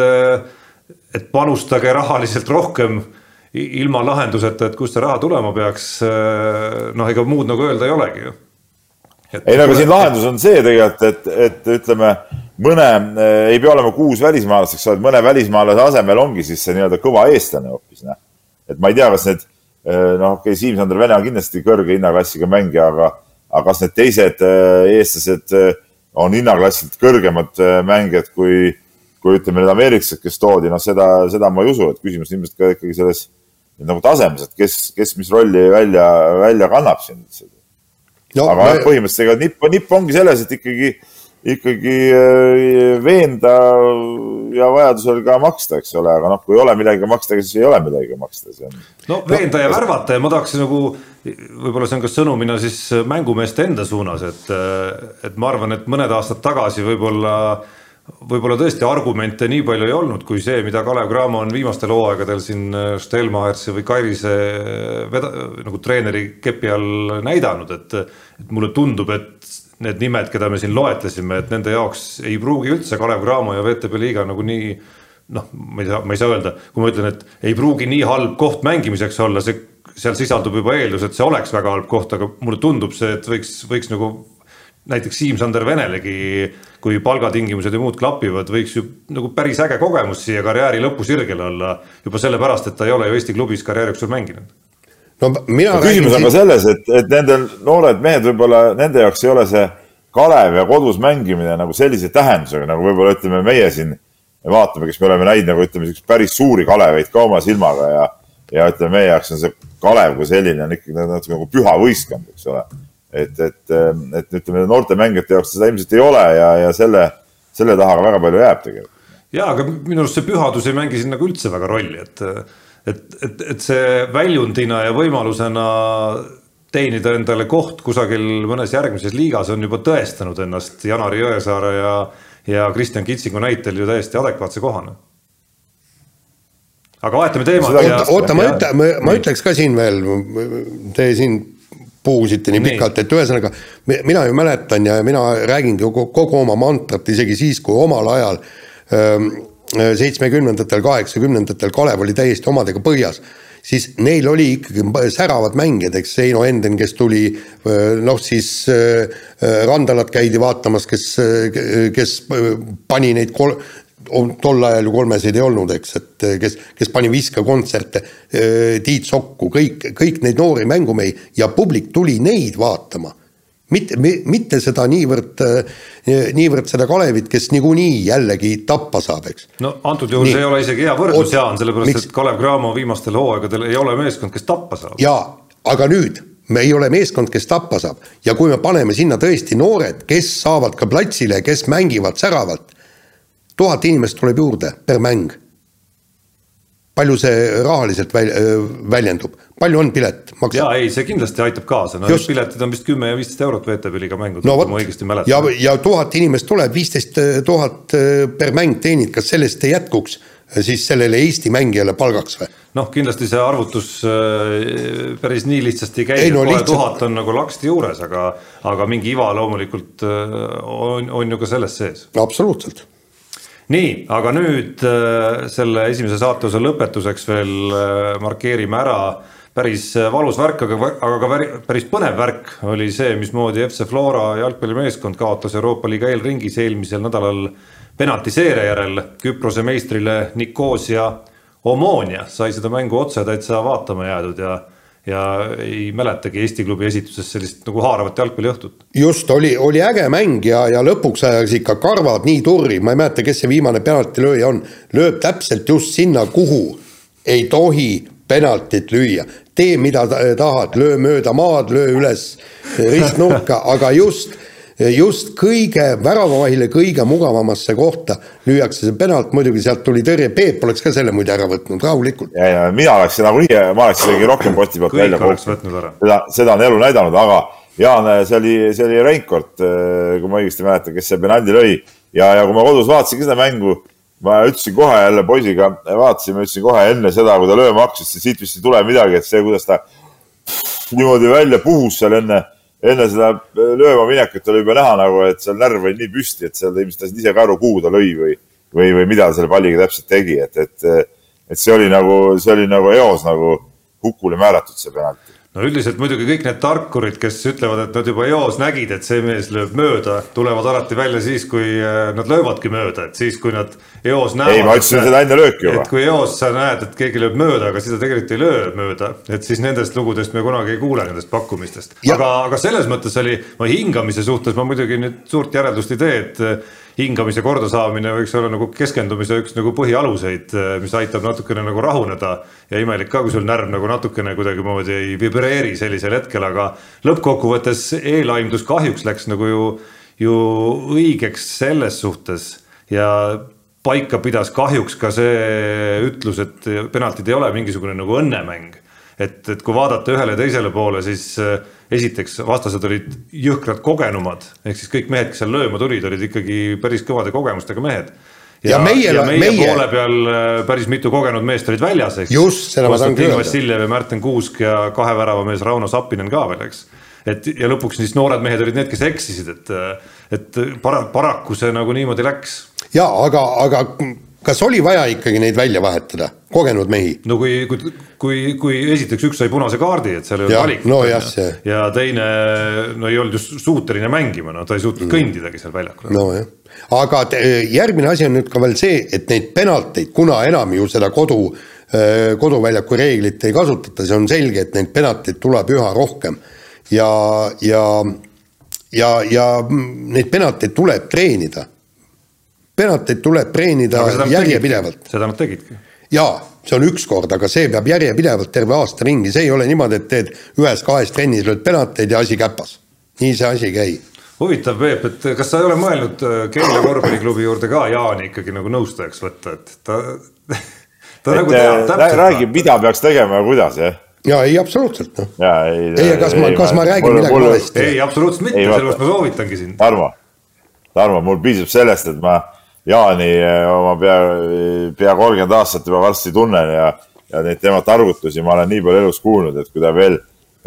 et panustage rahaliselt rohkem ilma lahenduseta, et kust see raha tulema peaks. Äh, noh, ega muud nagu öelda ei olegi ju ei no aga siin lahendus on see tegelikult, et, et ütleme, mõne, ei pea olema kuus välismaalast, eks ole, et mõne välismaalase asemel ongi siis see nii-öelda kõva eestlane hoopis, noh. et ma ei tea, kas need, noh, okei okay,, Siim-Sander Vene on kindlasti kõrge hinnaklassiga mängija, aga, aga kas need teised eestlased on hinnaklassilt kõrgemad mängijad kui, kui ütleme, need ameeriklased, kes toodi, noh, seda, seda ma ei usu, et küsimus ilmselt ka ikkagi selles nagu tasemes, et kes, kes mis rolli välja, välja kannab siin no,. aga me... põhimõtteliselt ega nipp, nipp ongi selles, et ikkagi, ikkagi äh, veenda ja vajadusel ka maksta, eks ole, aga noh, kui ei ole millegagi maksta, siis ei ole millegagi maksta, see on. no veenda no, ja värvata ja ma tahaks nagu, võib-olla see on ka sõnumina siis mängumeeste enda suunas, et, et ma arvan, et mõned aastad tagasi võib-olla võib-olla tõesti argumente nii palju ei olnud, kui see, mida Kalev Cramo on viimastel hooaegadel siin Stelmachersi või Kairise veda-, nagu treeneri kepi all näidanud, et et mulle tundub, et need nimed, keda me siin loetlesime, et nende jaoks ei pruugi üldse Kalev Cramo ja VTB liiga nagu nii noh, ma ei saa, ma ei saa öelda, kui ma ütlen, et ei pruugi nii halb koht mängimiseks olla, see, seal sisaldub juba eeldus, et see oleks väga halb koht, aga mulle tundub see, et võiks, võiks nagu näiteks Siim-Sander Venelegi, kui palgatingimused ja muud klapivad, võiks ju nagu päris äge kogemus siia karjääri lõpusirgel olla. juba sellepärast, et ta ei ole ju Eesti klubis karjääri jooksul mänginud. no mina no, küsimus on ka selles, et, et nendel noored mehed võib-olla nende jaoks ei ole see Kalev ja kodus mängimine nagu sellise tähendusega, nagu võib-olla ütleme, meie siin vaatame, kes me oleme näinud nagu ütleme, siukseid päris suuri Kaleveid ka oma silmaga ja, ja ütleme, meie jaoks on see Kalev kui selline on ikkagi natuke nagu püha võistkond, eks ole et, et, et ütleme, noorte mängijate jaoks seda ilmselt ei ole ja, ja selle, selle taha ka väga palju jääb tegelikult. ja, aga minu arust see pühadus ei mängi siin nagu üldse väga rolli, et, et, et, et see väljundina ja võimalusena teenida endale koht kusagil mõnes järgmises liigas on juba tõestanud ennast Janari Jõesaare ja, ja Kristjan Kitsingu näitel ju täiesti adekvaatse kohana aga vahetame teemat. oota, oota, ma ütlen, ma ütleks ka siin veel, te siin puhusite nii pikalt, et ühesõnaga mina ju mäletan ja mina räägingi kogu oma mantrat isegi siis, kui omal ajal seitsmekümnendatel, kaheksakümnendatel Kalev oli täiesti omadega põhjas, siis neil oli ikkagi säravad mängijad, eks Heino Enden, kes tuli noh, siis Randalat käidi vaatamas, kes, kes pani neid kol-, tol ajal ju kolmeseid ei olnud, eks, et eh, kes, kes pani viskekontserte, eh, Tiit Sokku, kõik, kõik neid noori mängumehi ja publik tuli neid vaatama. mitte, mitte seda niivõrd, eh, niivõrd seda Kalevit, kes niikuinii jällegi tappa saab, eks. no antud juhul see ei ole isegi hea võrdlus, Jaan, sellepärast miks... et Kalev Cramo viimastel hooaegadel ei ole meeskond, kes tappa saab. jaa, aga nüüd me ei ole meeskond, kes tappa saab ja kui me paneme sinna tõesti noored, kes saavad ka platsile, kes mängivad säravalt, tuhat inimest tuleb juurde per mäng. palju see rahaliselt väl, väljendub, palju on pilet? jaa, ei, see kindlasti aitab kaasa, no Just. piletid on vist kümme ja viisteist eurot VTB liiga mängud no,, kui ma õigesti mäletan. ja, ja tuhat inimest tuleb, viisteist tuhat per mäng teenid, kas sellest ei jätkuks siis sellele Eesti mängijale palgaks või? noh, kindlasti see arvutus päris nii lihtsasti ei käi, no, kohe lihtsalt... tuhat on nagu laksti juures, aga, aga mingi iva loomulikult on, on ju ka selles sees. absoluutselt nii, aga nüüd äh, selle esimese saateosa lõpetuseks veel äh, markeerime ära päris äh, valus värk, aga, aga ka päris põnev värk oli see, mismoodi FC Flora jalgpallimeeskond kaotas Euroopa liiga eelringis eelmisel nädalal penaltiseeria järel Küprose meistrile Nicosia Omonia, sai seda mängu otse täitsa vaatama jäädud ja ja ei mäletagi Eesti klubi esituses sellist nagu haaravat jalgpalliõhtut. just, oli, oli äge mäng ja, ja lõpuks ajas ikka karvad nii turri, ma ei mäleta, kes see viimane penaltilööja on, lööb täpselt just sinna, kuhu ei tohi penaltit lüüa. tee, mida tahad, löö mööda maad, löö üles ristnurka, aga just just kõige väravavahile kõige mugavamasse kohta lüüakse see penalt, muidugi sealt tuli tõrje, Peep oleks ka selle muide ära võtnud rahulikult. ja, ja mina oleks nagunii, ma oleks isegi rohkem poti pealt välja kukkunud. seda, seda on elu näidanud, aga Jaan, see oli, see oli Reinkord, kui ma õigesti mäletan, kes see penaldi lõi ja, ja kui ma kodus vaatasin seda mängu, ma ütlesin kohe jälle poisiga, vaatasime, ütlesin kohe enne seda, kui ta lööma hakkas, et siit vist ei tule midagi, et see, kuidas ta niimoodi välja puhus seal enne enne seda lööma minekut oli juba näha nagu, et seal närv oli nii püsti, et seal ilmselt lasid ise ka aru, kuhu ta lõi või, või, või mida selle palliga täpselt tegi, et, et, et see oli nagu, see oli nagu eos nagu hukule määratud, see penalti no üldiselt muidugi kõik need tarkurid, kes ütlevad, et nad juba eos nägid, et see mees lööb mööda, tulevad alati välja siis, kui äh, nad löövadki mööda, et siis, kui nad eos näevad. ei, ma ütlesin seda enne lööki juba. et kui eos sa näed, et keegi lööb mööda, aga ta tegelikult ei löö mööda, et siis nendest lugudest me kunagi ei kuule, nendest pakkumistest. aga, aga selles mõttes oli, ma hingamise suhtes ma muidugi nüüd suurt järeldust ei tee, et hingamise kordasaamine võiks olla nagu keskendumise üks nagu põhialuseid, mis aitab natukene nagu rahuneda. ja imelik ka, kui sul närv nagu natukene kuidagimoodi ei vibreeri sellisel hetkel, aga lõppkokkuvõttes e-laimdus kahjuks läks nagu ju, ju õigeks selles suhtes ja paika pidas kahjuks ka see ütlus, et penaltid ei ole mingisugune nagu õnnemäng. Et, et kui vaadata ühele ja teisele poole, siis esiteks vastased olid jõhkralt kogenumad, ehk siis kõik mehed, kes seal lööma tulid, olid ikkagi päris kõvade kogemustega mehed. ja, ja meie, ja meie, meie poole peal äh, päris mitu kogenud meest olid väljas, eks. just, seda ma tahangi öelda. Vassiljev ja Märten Kuusk ja kahe värava mees Rauno Sappinen ka veel, eks. et ja lõpuks siis noored mehed olid need, kes eksisid, et, et para-, paraku see nagu niimoodi läks. ja aga, aga kas oli vaja ikkagi neid välja vahetada, kogenud mehi? no kui, kui, kui, kui esiteks üks sai punase kaardi, et seal ei olnud valikut no, ja, ja teine no ei olnud just suuteline mängima, no ta ei suutnud mm. kõndidagi seal väljakul. nojah, aga te, järgmine asi on nüüd ka veel see, et neid penalteid, kuna enam ju seda kodu, äh, koduväljaku reeglit ei kasutata, see on selge, et neid penalteid tuleb üha rohkem ja, ja ja, ja neid penalteid tuleb treenida penalteid tuleb treenida järjepidevalt. seda nad tegidki. jaa, see on üks kord, aga see peab järjepidevalt terve aasta ringi, see ei ole niimoodi, et teed ühes-kahes trennis lööd penalteid ja asi käpas. nii see asi ei käi. huvitav, Peep, et kas sa ei ole mõelnud äh, Keila korvpalliklubi juurde ka Jaani ikkagi nagu nõustajaks võtta, et ta ta et, nagu teab äh, täpselt. räägib, mida peaks tegema ja kuidas, jah ja ei, absoluutselt noh. ei, ei, kas ma, kas ma räägin midagi valesti? ei, absoluutselt mitte, sellepärast ma soovitangi sind. Tarmo, Tarmo, mul piisab sellest, et ma Jaani eh, oma pea, pea kolmkümmend aastat juba varsti tunnen ja, ja neid tema targutusi ma olen nii palju elus kuulnud, et kui ta veel,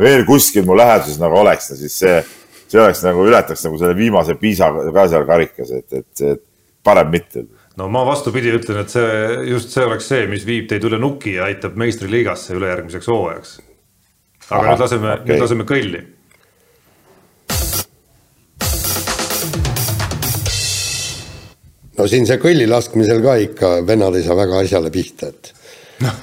veel kuskil mu läheduses nagu oleks, siis see, see oleks nagu, ületaks nagu selle viimase piisa ka seal karikas, et, et, et parem mitte no ma vastupidi ütlen, et see, just see oleks see, mis viib teid üle nuki ja aitab meistriliigasse ülejärgmiseks hooajaks. aga Aha, nüüd laseme okay., nüüd laseme kõlli no siin see kõlli laskmisel ka ikka vennad ei saa väga asjale pihta, et noh,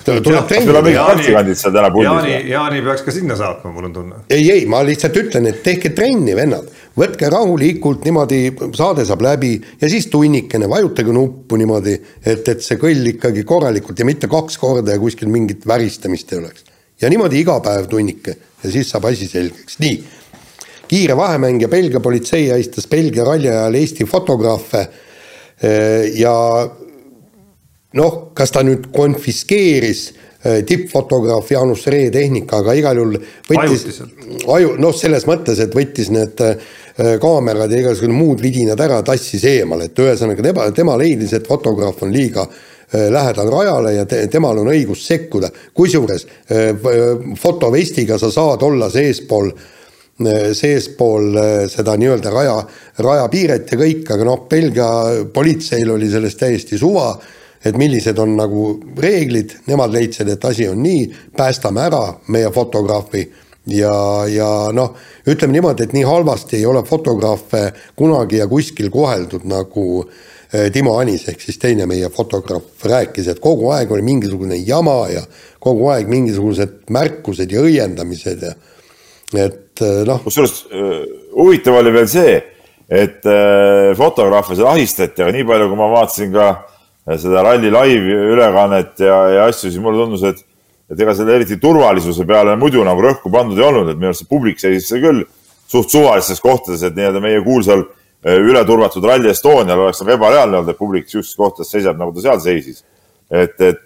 puldis. Jaani, Jaani peaks ka sinna saatma, mul on tunne. ei, ei, ma lihtsalt ütlen, et tehke trenni, vennad. võtke rahulikult niimoodi, saade saab läbi ja siis tunnikene, vajutage nuppu niimoodi, et, et see kõll ikkagi korralikult ja mitte kaks korda ja kuskil mingit väristamist ei oleks. ja niimoodi iga päev tunnike ja siis saab asi selgeks, nii. kiire vahemäng ja Belgia politsei ahistas Belgia ralli ajal Eesti fotograafe ja noh, kas ta nüüd konfiskeeris äh, tippfotograaf Jaanus Ree tehnika, aga igal juhul võttis, aju, noh, selles mõttes, et võttis need äh, kaamerad ja igasugused muud vidinad ära, tassis eemale, et ühesõnaga tema, tema leidis, et fotograaf on liiga lähedal rajale ja te, temal on õigus sekkuda, kusjuures fotovestiga sa saad olla seespool äh, seespool eh, seda nii-öelda raja, rajapiiret ja kõik, aga noh, Belgia politseil oli sellest täiesti suva, et millised on nagu reeglid, nemad leidsid, et asi on nii, päästame ära meie fotograafi. Ja, ja noh, ütleme niimoodi, et nii halvasti ei ole fotograafe kunagi ja kuskil koheldud nagu eh, Timo Anis ehk siis teine meie fotograaf rääkis, et kogu aeg oli mingisugune jama ja kogu aeg mingisugused märkused ja õiendamised ja et eh, noh. kusjuures eh, huvitav oli veel see, et eh, fotograafe seal ahistati, aga nii palju, kui ma vaatasin ka seda ralli live ülekannet ja, ja asju, siis mulle tundus, et, et ega selle eriti turvalisuse peale muidu nagu rõhku pandud ei olnud, et minu arust see publik seisis küll suht suvalistes kohtades, et nii-öelda meie kuulsal ületurvatud Rally Estonial oleks nagu ebareaalne olnud, et publik sihukestes kohtades seisab, nagu ta seal seisis. et, et,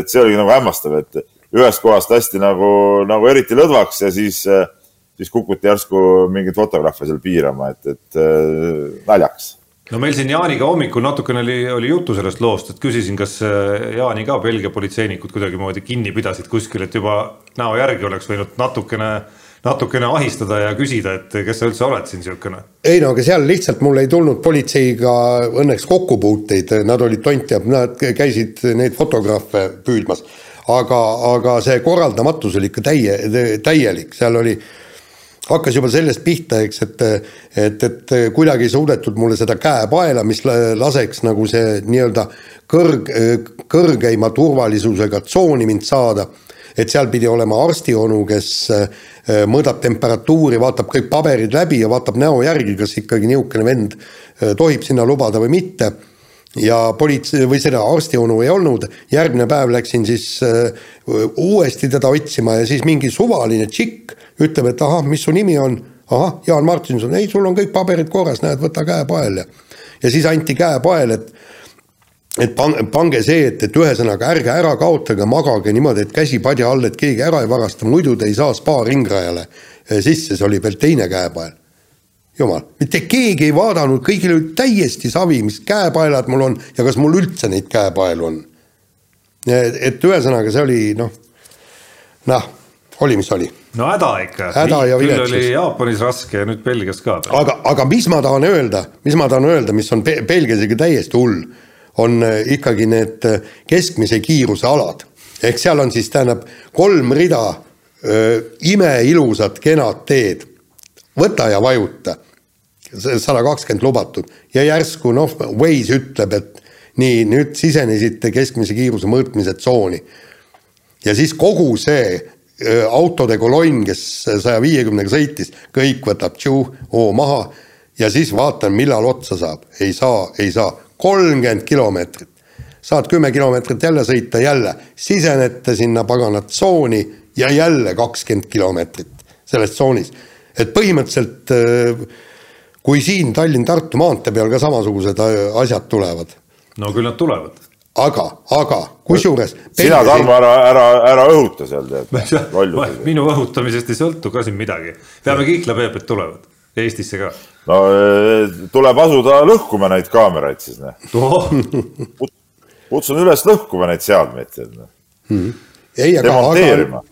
et see oligi nagu hämmastav, et ühest kohast hästi nagu, nagu eriti lõdvaks ja siis äh, siis kukuti järsku mingeid fotograafe seal piirama, et, et äh, naljakas no meil siin Jaaniga hommikul natukene oli, oli juttu sellest loost, et küsisin, kas äh, Jaani ka Belgia politseinikud kuidagimoodi kinni pidasid kuskil, et juba näo järgi oleks võinud natukene, natukene ahistada ja küsida, et kes sa üldse oled siin niisugune. ei no aga seal lihtsalt mul ei tulnud politseiga õnneks kokkupuuteid, nad olid tont teab, nad käisid neid fotograafe püüdmas aga, aga see korraldamatus oli ikka täie, täielik, seal oli hakkas juba sellest pihta, eks, et et, et kuidagi ei suudetud mulle seda käepaela, mis laseks nagu see nii-öelda kõrg, kõrgeima turvalisusega tsooni mind saada, et seal pidi olema arstionu, kes äh, mõõdab temperatuuri, vaatab kõik paberid läbi ja vaatab näo järgi, kas ikkagi niisugune vend äh, tohib sinna lubada või mitte. Ja politsei või seda arstionu ei olnud, järgmine päev läksin siis uh, uuesti teda otsima ja siis mingi suvaline tšikk ütleb, et ahah, mis su nimi on, ahah, Jaan Martinson, ei, sul on kõik paberid korras, näed, võta käepael ja ja siis anti käepael, et et pange see, et, et ühesõnaga ärge ära kaotage, magage niimoodi, et käsi padja all, et keegi ära ei varasta, muidu te ei saa spa ringrajale eh, sisse, see oli veel teine käepael. jumal, mitte keegi ei vaadanud, kõigil oli täiesti savi, mis käepaelad mul on ja kas mul üldse neid käepaelu on. et ühesõnaga, see oli noh, noh, oli, mis oli. no häda ikka. häda ja viletsus. küll oli Jaapanis raske ja nüüd Belgias ka. aga, aga mis ma tahan öelda, mis ma tahan öelda, mis on Belgias ikka täiesti hull on äh, ikkagi need äh, keskmise kiiruse alad. ehk seal on siis, tähendab, kolm rida äh, imeilusat kenad teed. võta ja vajuta, sada kakskümmend lubatud ja järsku noh, Waze ütleb, et nii, nüüd sisenesite keskmise kiiruse mõõtmise tsooni. ja siis kogu see autode kolonn, kes saja viiekümnega sõitis, kõik võtab tšuu, oo maha ja siis vaatan, millal otsa saab, ei saa, ei saa kolmkümmend kilomeetrit. saad kümme kilomeetrit jälle sõita, jälle sisenete sinna pagana tsooni ja jälle kakskümmend kilomeetrit selles tsoonis. et põhimõtteliselt äh, kui siin Tallinn-Tartu maantee peal ka samasugused äh, asjad tulevad. no küll nad tulevad aga, aga kusjuures. sina, Tarmo, ära, ära, ära õhuta seal tead. minu õhutamisest ei sõltu ka siin midagi. peame kiikla Peep, et tulevad Eestisse ka no eh, tuleb asuda lõhkuma neid kaameraid siis noh kutsun üles lõhkuma neid seadmeid tead noh hmm.. ei, aga, aga,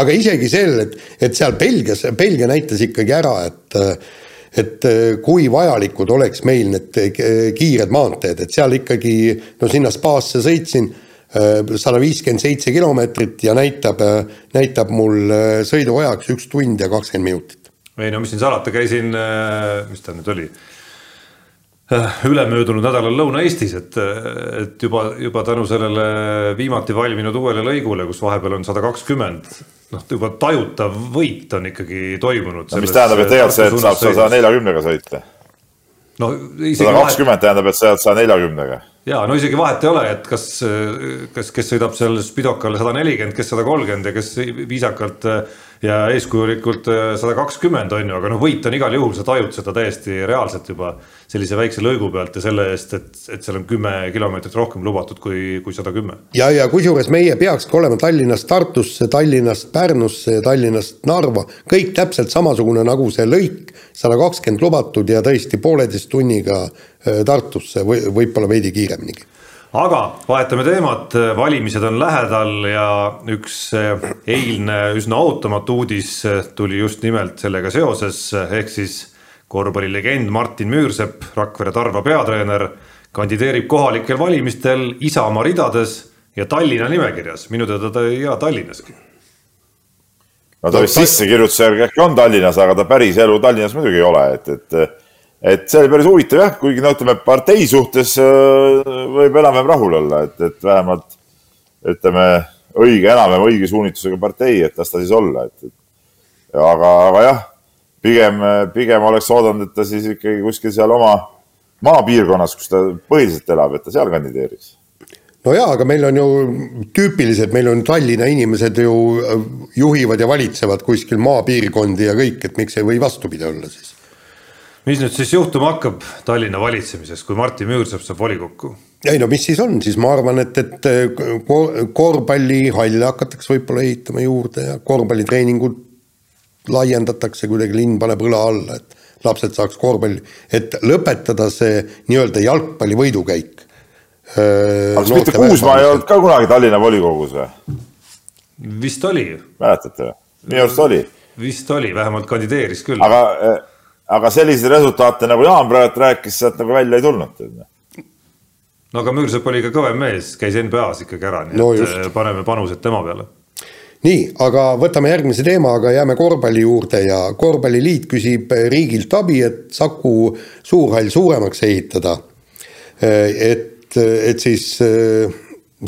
aga isegi sel, et, et seal Belgias, Belgia näitas ikkagi ära, et et kui vajalikud oleks meil need kiired maanteed, et seal ikkagi no sinna spaasse sõitsin eh, sada viiskümmend seitse kilomeetrit ja näitab, näitab mul eh, sõiduajaks üks tund ja kakskümmend minutit. Ei no mis siin salata, käisin, mis ta nüüd oli, ülemöödunud nädalal Lõuna-Eestis, et, et juba, juba tänu sellele viimati valminud uuele lõigule, kus vahepeal on sada kakskümmend, noh, juba tajutav võit on ikkagi toimunud no,. mis tähendab, et tegelikult see, et saab saja neljakümnega sõita? no sada kakskümmend tähendab, et sa jääd saja neljakümnega ja no isegi vahet ei ole, et kas, kas, kes sõidab seal Spidokal sada nelikümmend, kes sada kolmkümmend ja kes viisakalt ja eeskujulikult äh, sada kakskümmend on ju, aga noh, võit on igal juhul, sa tajud seda täiesti reaalselt juba sellise väikse lõigu pealt ja selle eest, et, et seal on kümme kilomeetrit rohkem lubatud kui, kui sada kümme. ja, ja kusjuures meie peakski olema Tallinnast Tartusse, Tallinnast Pärnusse ja Tallinnast Narva, kõik täpselt samasugune nagu see lõik, sada kakskümmend lubatud ja tõesti pooleteist tunniga äh, Tartusse. Või võib-olla veidi kiireminigi aga vahetame teemat, valimised on lähedal ja üks eh, eilne üsna ootamatu uudis eh, tuli just nimelt sellega seoses, ehk siis korvpallilegend Martin Müürsepp, Rakvere Tarva peatreener, kandideerib kohalikel valimistel Isamaa ridades ja Tallinna nimekirjas, minu teada ta ei ela Tallinnaski. no ta vist sissekirjutuse järgi äkki on Tallinnas, aga ta päris elu Tallinnas muidugi ei ole, et, et et see oli päris huvitav jah, kuigi no ütleme, partei suhtes äh, võib enam-vähem rahul olla, et, et vähemalt ütleme, õige, enam-vähem õige suunitlusega partei, et las ta siis olla, et, et aga, aga jah, pigem, pigem oleks oodanud, et ta siis ikkagi kuskil seal oma maapiirkonnas, kus ta põhiliselt elab, et ta seal kandideeriks. No jaa, aga meil on ju tüüpiliselt, meil on Tallinna inimesed ju juhivad ja valitsevad kuskil maapiirkondi ja kõik, et miks ei või vastupidi olla siis mis nüüd siis juhtuma hakkab Tallinna valitsemises, kui Martin Müürsepp saab volikokku? ei no mis siis on, siis ma arvan, et, et korvpallihalle hakatakse võib-olla ehitama juurde ja korvpallitreeningud laiendatakse kuidagi, linn paneb õla alla, et lapsed saaks korvpalli, et lõpetada see nii-öelda jalgpalli võidukäik. aga kas mitte Kuusmaa ei olnud ka kunagi Tallinna volikogus või? vist oli. mäletate või? minu arust oli. vist oli, vähemalt kandideeris küll. aga aga selliseid resultaate, nagu Jaan praegu rääkis, sealt nagu välja ei tulnud. no aga Müürsepp oli ka kõvem mees, käis NBA-s ikkagi ära, nii No et just. äh, paneme panused tema peale. nii, aga võtame järgmise teema, aga jääme korvpalli juurde ja korvpalliliit küsib riigilt abi, et Saku suurhall suuremaks ehitada. et, et siis äh,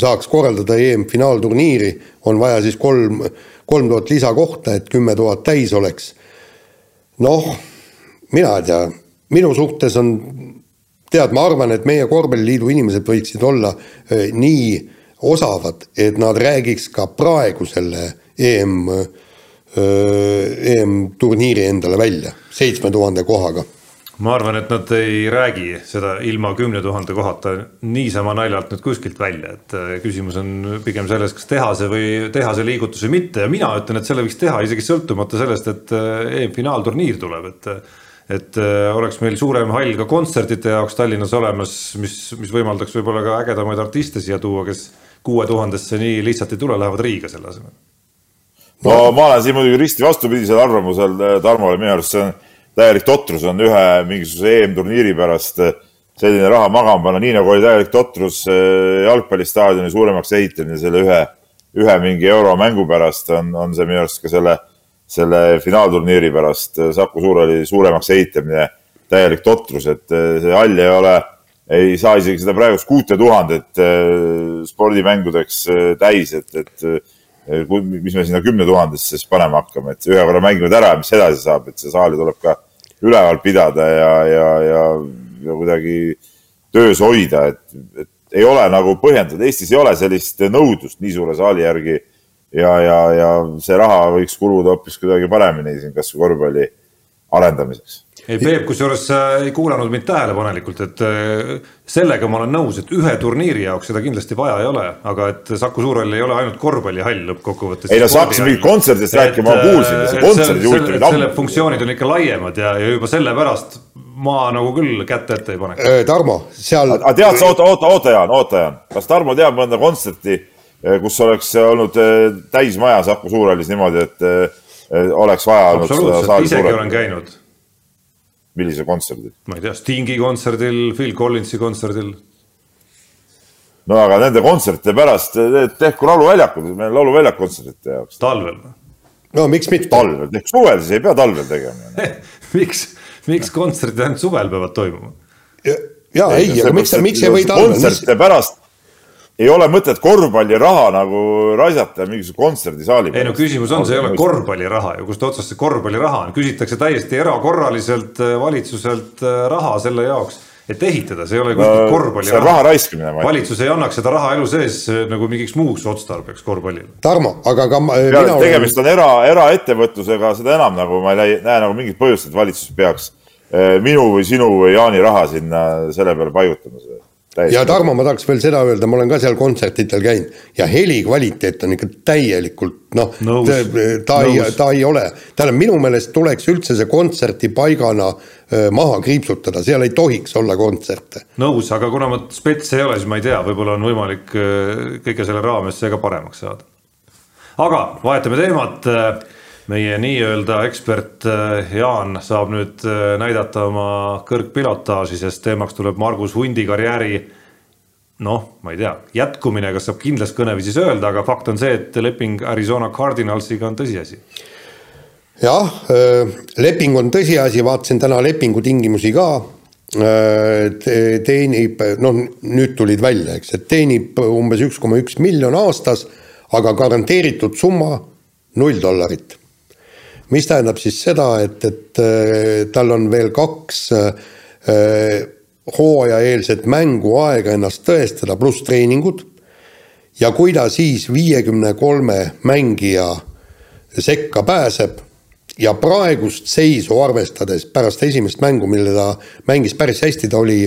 saaks korraldada EM-finaalturniiri, on vaja siis kolm, kolm tuhat lisakohta, et kümme tuhat täis oleks. noh, mina ei tea, minu suhtes on, tead, ma arvan, et meie korvpalliliidu inimesed võiksid olla äh, nii osavad, et nad räägiks ka praegu selle EM, EM-turniiri endale välja, seitsme tuhande kohaga. Ma arvan, et nad ei räägi seda ilma kümne tuhande kohata niisama naljalt nüüd kuskilt välja, et äh, küsimus on pigem selles, kas teha see või teha see liigutus või mitte. Ja mina ütlen, et selle võiks teha isegi sõltumata sellest, et EM-finaalturniir tuleb, et et äh, oleks meil suurem hall ka kontsertide jaoks Tallinnas olemas, mis, mis võimaldaks võib-olla ka ägedamaid artiste siia tuua, kes kuue tuhandesse nii lihtsalt ei tule, lähevad Riiga selle asemel. no ma olen siin muidugi risti vastupidisel arvamusel Tarmole, minu arust see on täielik totrus on ühe mingisuguse EM-turniiri pärast äh, selline raha magama panna, nii nagu oli täielik totrus äh, jalgpallistaadioni suuremaks ehitamine selle ühe, ühe mingi euromängu pärast on, on see minu arust ka selle, selle finaalturniiri pärast Saku Suurhalli suuremaks ehitamine täielik totrus, et äh, see hall ei ole, ei saa isegi seda praegust kuute tuhandet spordimängudeks täis, et, et mis me sinna kümne tuhandesse siis panema hakkame, et ühe korra mängivad ära ja mis edasi saab, et see saali tuleb ka üleval pidada ja, ja, ja, ja kuidagi töös hoida, et, et ei ole nagu põhjendatud, Eestis ei ole sellist nõudlust nii suure saali järgi ja, ja, ja see raha võiks kuluda hoopis kuidagi paremini siin kasvõi korvpalli arendamiseks ei, Peep, kusjuures sa ei kuulanud mind tähelepanelikult, et äh, sellega ma olen nõus, et ühe turniiri jaoks seda kindlasti vaja ei ole, aga et Saku Suurhall ei ole ainult korvpallihall lõppkokkuvõttes. ei no sa hakkasid mingit kontserdist rääkima, ma kuulsin, see kontserdid huvitavad ammu. selle funktsioonid on ikka laiemad ja, ja juba sellepärast ma nagu küll kätt ette ei paneks. Tarmo, seal. aga tead sa, oota, oota, oota, Jaan, oota, Jaan, kas Tarmo teab mõnda kontserti, kus oleks olnud täismaja Saku Suurhallis niimoodi, et oleks vaja olnud seda saali suurendada? olen käinud millise kontserdi? ma ei tea, Stingi kontserdil, Phil Collinsi kontserdil. no aga nende kontsertide pärast tehku lauluväljakud, meil on lauluvälják kontsertide jaoks. talvel või? no miks mitte. talvel, tehku suvel, siis ei pea talvel tegema miks, miks kontserdid ainult suvel peavad toimuma? ja, ja ei, ei, aga miks, miks ei või talvel? kontsertide pärast ei ole mõtet korvpalliraha nagu raisata mingisuguse kontserdisaali peale. ei no küsimus on, see ei ole korvpalliraha ju, kust otsast see korvpalliraha on, küsitakse täiesti erakorraliselt valitsuselt raha selle jaoks, et ehitada, see ei ole kuskilt korvpalliraha. see on raha raiskamine. valitsus ei annaks seda raha elu sees nagu mingiks muuks otstarbeks korvpallile. Tarmo, aga ka mina tegemist on era, eraettevõtlusega, seda enam nagu ma ei näe nagu mingit põhjust, et valitsus peaks minu või sinu või Jaani raha sinna selle peale paigutama Täiesti. ja Tarmo, ma tahaks veel seda öelda, ma olen ka seal kontsertidel käinud ja heli kvaliteet on ikka täielikult noh, ta, ta ei, ta ei ole, tähendab minu meelest tuleks üldse see kontserdipaigana äh, maha kriipsutada, seal ei tohiks olla kontserte. nõus, aga kuna ma spets ei ole, siis ma ei tea, võib-olla on võimalik äh, kõige selle raames see ka paremaks saada. aga vahetame teemat meie nii-öelda ekspert Jaan saab nüüd näidata oma kõrgpilotaaži, sest teemaks tuleb Margus Hundi karjääri noh, ma ei tea, jätkumine, kas saab kindlas kõneviisis öelda, aga fakt on see, et leping Arizona Cardinalsiga on tõsiasi. jah, leping on tõsiasi, vaatasin täna lepingu tingimusi ka. teenib, noh nüüd tulid välja, eks, et teenib umbes üks koma üks miljon aastas, aga garanteeritud summa null dollarit mis tähendab siis seda, et, et tal on veel kaks äh, hooajaeelset mängu aega ennast tõestada, pluss treeningud. ja kui ta siis viiekümne kolme mängija sekka pääseb ja praegust seisu arvestades pärast esimest mängu, mille ta mängis päris hästi, ta oli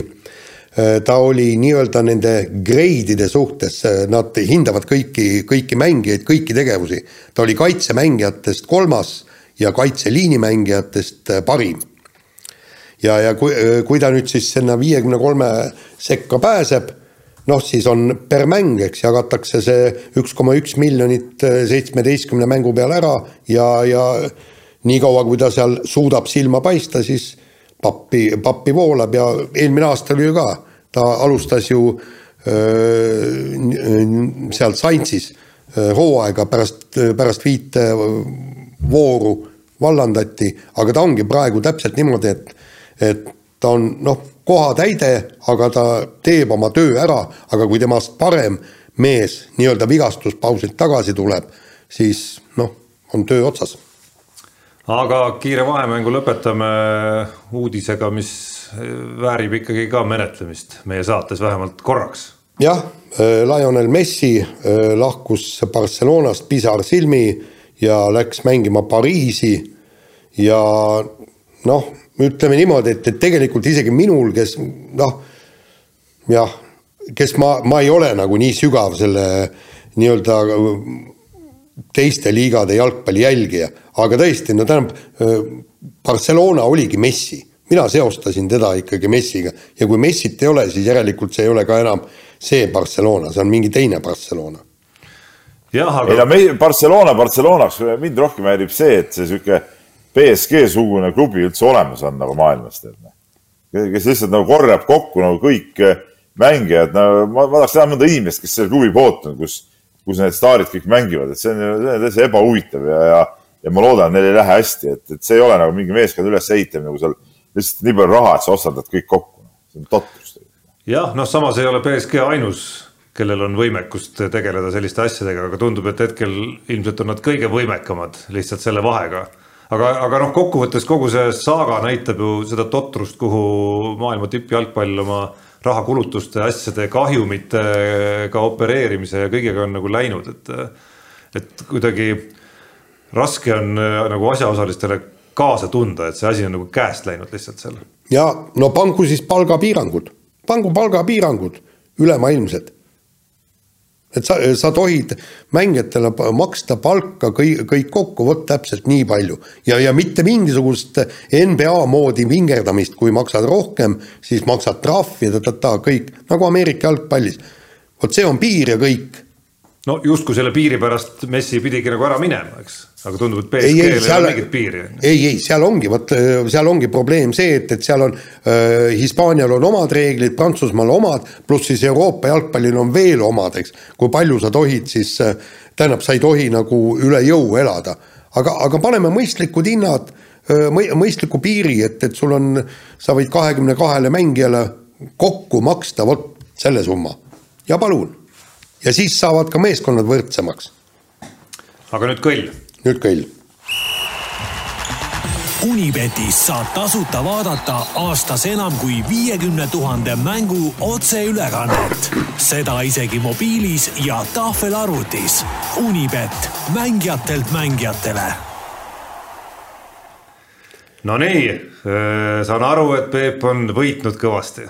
ta oli nii-öelda nende grade'ide suhtes, nad hindavad kõiki, kõiki mängijaid, kõiki tegevusi. ta oli kaitsemängijatest kolmas ja kaitseliini mängijatest parim. ja, ja kui, kui ta nüüd siis sinna viiekümne kolme sekka pääseb, noh, siis on per mäng, eks, jagatakse see üks koma üks miljonit seitsmeteistkümne mängu peale ära ja, ja niikaua, kui ta seal suudab silma paista, siis pappi, pappi voolab ja eelmine aasta oli ju ka, ta alustas ju sealt Saintsis hooaega pärast, pärast viite vooru vallandati, aga ta ongi praegu täpselt niimoodi, et, et ta on noh, kohatäide, aga ta teeb oma töö ära, aga kui temast parem mees nii-öelda vigastuspausilt tagasi tuleb, siis noh, on töö otsas. aga kiire vahemängu lõpetame uudisega, mis väärib ikkagi ka menetlemist meie saates vähemalt korraks. jah, Lionel Messi äh, lahkus Barcelonast pisarsilmi ja läks mängima Pariisi ja noh, ütleme niimoodi, et, et tegelikult isegi minul, kes noh, jah, kes ma, ma ei ole nagu nii sügav selle nii-öelda teiste liigade jalgpalli jälgija, aga tõesti, no tähendab, Barcelona oligi Messi, mina seostasin teda ikkagi Messiga ja kui Messit ei ole, siis järelikult see ei ole ka enam see Barcelona, see on mingi teine Barcelona. Aga. ei no meil Barcelona Barcelonaks, mind rohkem häirib see, et see sihuke BSG-sugune klubi üldse olemas on nagu maailmas, tead. Noh. kes lihtsalt nagu korjab kokku nagu kõik mängijad, no ma, ma tahaks teha mõnda inimest, kes selle klubi poolt on, kus kus need staarid kõik mängivad, et see on ju täiesti ebahuvitav ja, ja, ja ma loodan, neil ei lähe hästi, et, et see ei ole nagu mingi meeskonna ülesehitamine, kui seal lihtsalt nii palju raha, et sa ostad kõik kokku. see on totrus. jah, noh, samas ei ole BSG ainus, kellel on võimekust tegeleda selliste asjadega, aga tundub, et hetkel ilmselt on nad kõige võimekamad lihtsalt selle vahega. Aga, aga noh, kokkuvõttes kogu see saaga näitab ju seda totrust, kuhu maailma tippjalgpall oma rahakulutuste, asjade, kahjumitega opereerimise ja kõigega on nagu läinud, et, et kuidagi raske on äh, nagu asjaosalistele kaasa tunda, et see asi on nagu käest läinud lihtsalt seal. ja no pangu siis palgapiirangud, pangu palgapiirangud ülemaailmsed et sa, sa tohid mängijatele maksta palka kõik, kõik kokku, vot täpselt nii palju. ja, ja mitte mingisugust NBA moodi vingerdamist, kui maksad rohkem, siis maksad trahvi, ta-ta-ta, kõik, nagu Ameerika jalgpallis. vot see on piir ja kõik. No justkui selle piiri pärast Messi pidigi nagu ära minema, eks aga tundub, et BSG-l ei, ei ole mingit piiri. ei, ei, seal ongi, vot seal ongi probleem see, et, et seal on äh,, Hispaanial on omad reeglid, Prantsusmaal omad, pluss siis Euroopa jalgpallil on veel omad, eks. kui palju sa tohid siis äh,, tähendab, sa ei tohi nagu üle jõu elada. aga, aga paneme mõistlikud hinnad äh,, mõistliku piiri, et, et sul on, sa võid kahekümne kahele mängijale kokku maksta vot selle summa ja palun. Ja siis saavad ka meeskonnad võrdsemaks. aga nüüd kõll nüüd kõll. Unibetis saab tasuta vaadata aastas enam kui viiekümne tuhande mängu otseülekannet. seda isegi mobiilis ja tahvelarvutis. Unibet, mängijatelt mängijatele. Nonii, äh, saan aru, et Peep on võitnud kõvasti.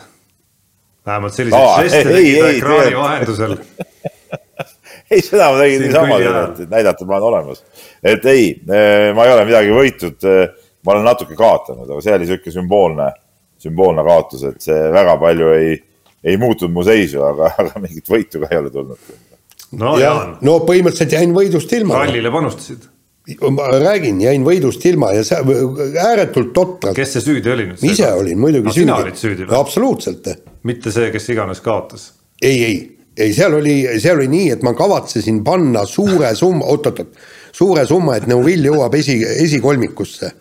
Vähemalt selliseid žeste tegi ta ekraani vahendusel ei, seda ma tegin niisama, et näidata, ma olen olemas. et ei, eh, ma ei ole midagi võitnud. Eh, ma olen natuke kaotanud, aga see oli niisugune sümboolne, sümboolne kaotus, et see väga palju ei, ei muutnud mu seisu, aga, aga mingit võitu ka ei ole tulnud. no Jaan. no põhimõtteliselt jäin võidust ilma. rallile panustasid ma räägin, jäin võidust ilma ja see ääretult totralt. kes see süüdi oli nüüd? ise olin muidugi no, süüdi. sina olid süüdi või? absoluutselt. Mitte see, kes iganes kaotas? ei, ei ei, seal oli, seal oli nii, et ma kavatsesin panna suure summa, oot-oot-oot, suure summa, et Neuvill jõuab esi, esikolmikusse,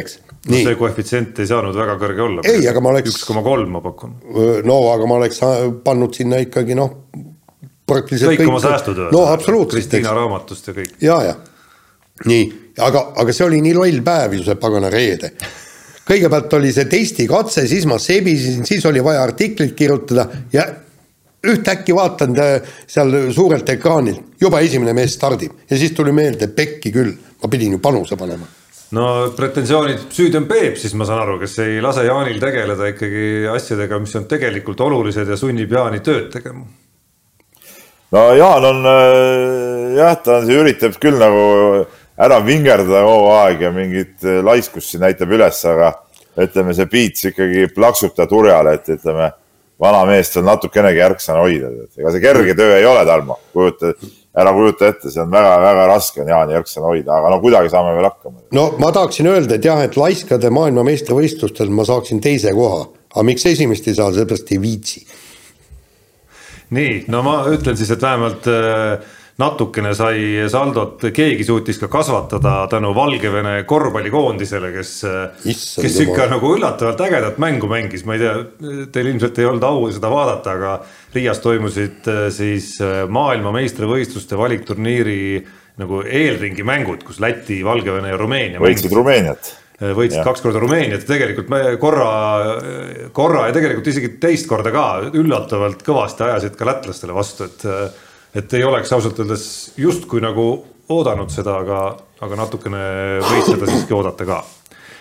eks. no see koefitsient ei saanud väga kõrge olla. ei, aga ma oleks. üks koma kolm ma pakun. no aga ma oleks pannud sinna ikkagi noh, praktiliselt kõik. kõik oma säästud. no absoluutselt. Kristiina raamatust ja kõik. ja, ja nii, aga, aga see oli nii loll päev ju see pagana reede kõigepealt oli see testikatse, siis ma sebisin, siis oli vaja artiklit kirjutada ja ühtäkki vaatan seal suurelt ekraanilt, juba esimene mees stardib ja siis tuli meelde, pekki küll, ma pidin ju panuse panema. no pretensioonid, süüdi on Peep, siis ma saan aru, kes ei lase Jaanil tegeleda ikkagi asjadega, mis on tegelikult olulised ja sunnib Jaani tööd tegema. no Jaan on äh, jah, ta on, üritab küll nagu ära vingerdada kogu aeg ja mingit äh, laiskust siin näitab üles, aga ütleme, see Piits ikkagi plaksub ta turjale, et ütleme vana meest on natukenegi ärksana hoida, ega see kerge töö ei ole, Tarmo, kujuta, ära kujuta ette, see on väga-väga raske on Jaani ärksana hoida, aga no kuidagi saame veel hakkama. no ma tahaksin öelda, et jah, et laiskade maailmameistrivõistlustel ma saaksin teise koha, aga miks esimest ei saa, sellepärast ei viitsi. nii, no ma ütlen siis, et vähemalt äh, natukene sai saldot, keegi suutis ka kasvatada tänu Valgevene korvpallikoondisele, kes, kes ikka jumal. nagu üllatavalt ägedat mängu mängis, ma ei tea, teil ilmselt ei olnud au seda vaadata, aga Riias toimusid äh, siis äh, maailmameistrivõistluste valikturniiri nagu eelringi mängud, kus Läti, Valgevene ja Rumeenia võitsid Rumeeniat võitsid Jah. kaks korda Rumeeniat ja tegelikult me korra, korra ja tegelikult isegi teist korda ka üllatavalt kõvasti ajasid ka lätlastele vastu, et. Et ei oleks ausalt öeldes justkui nagu oodanud seda, aga, aga natukene võis seda siiski oodata ka.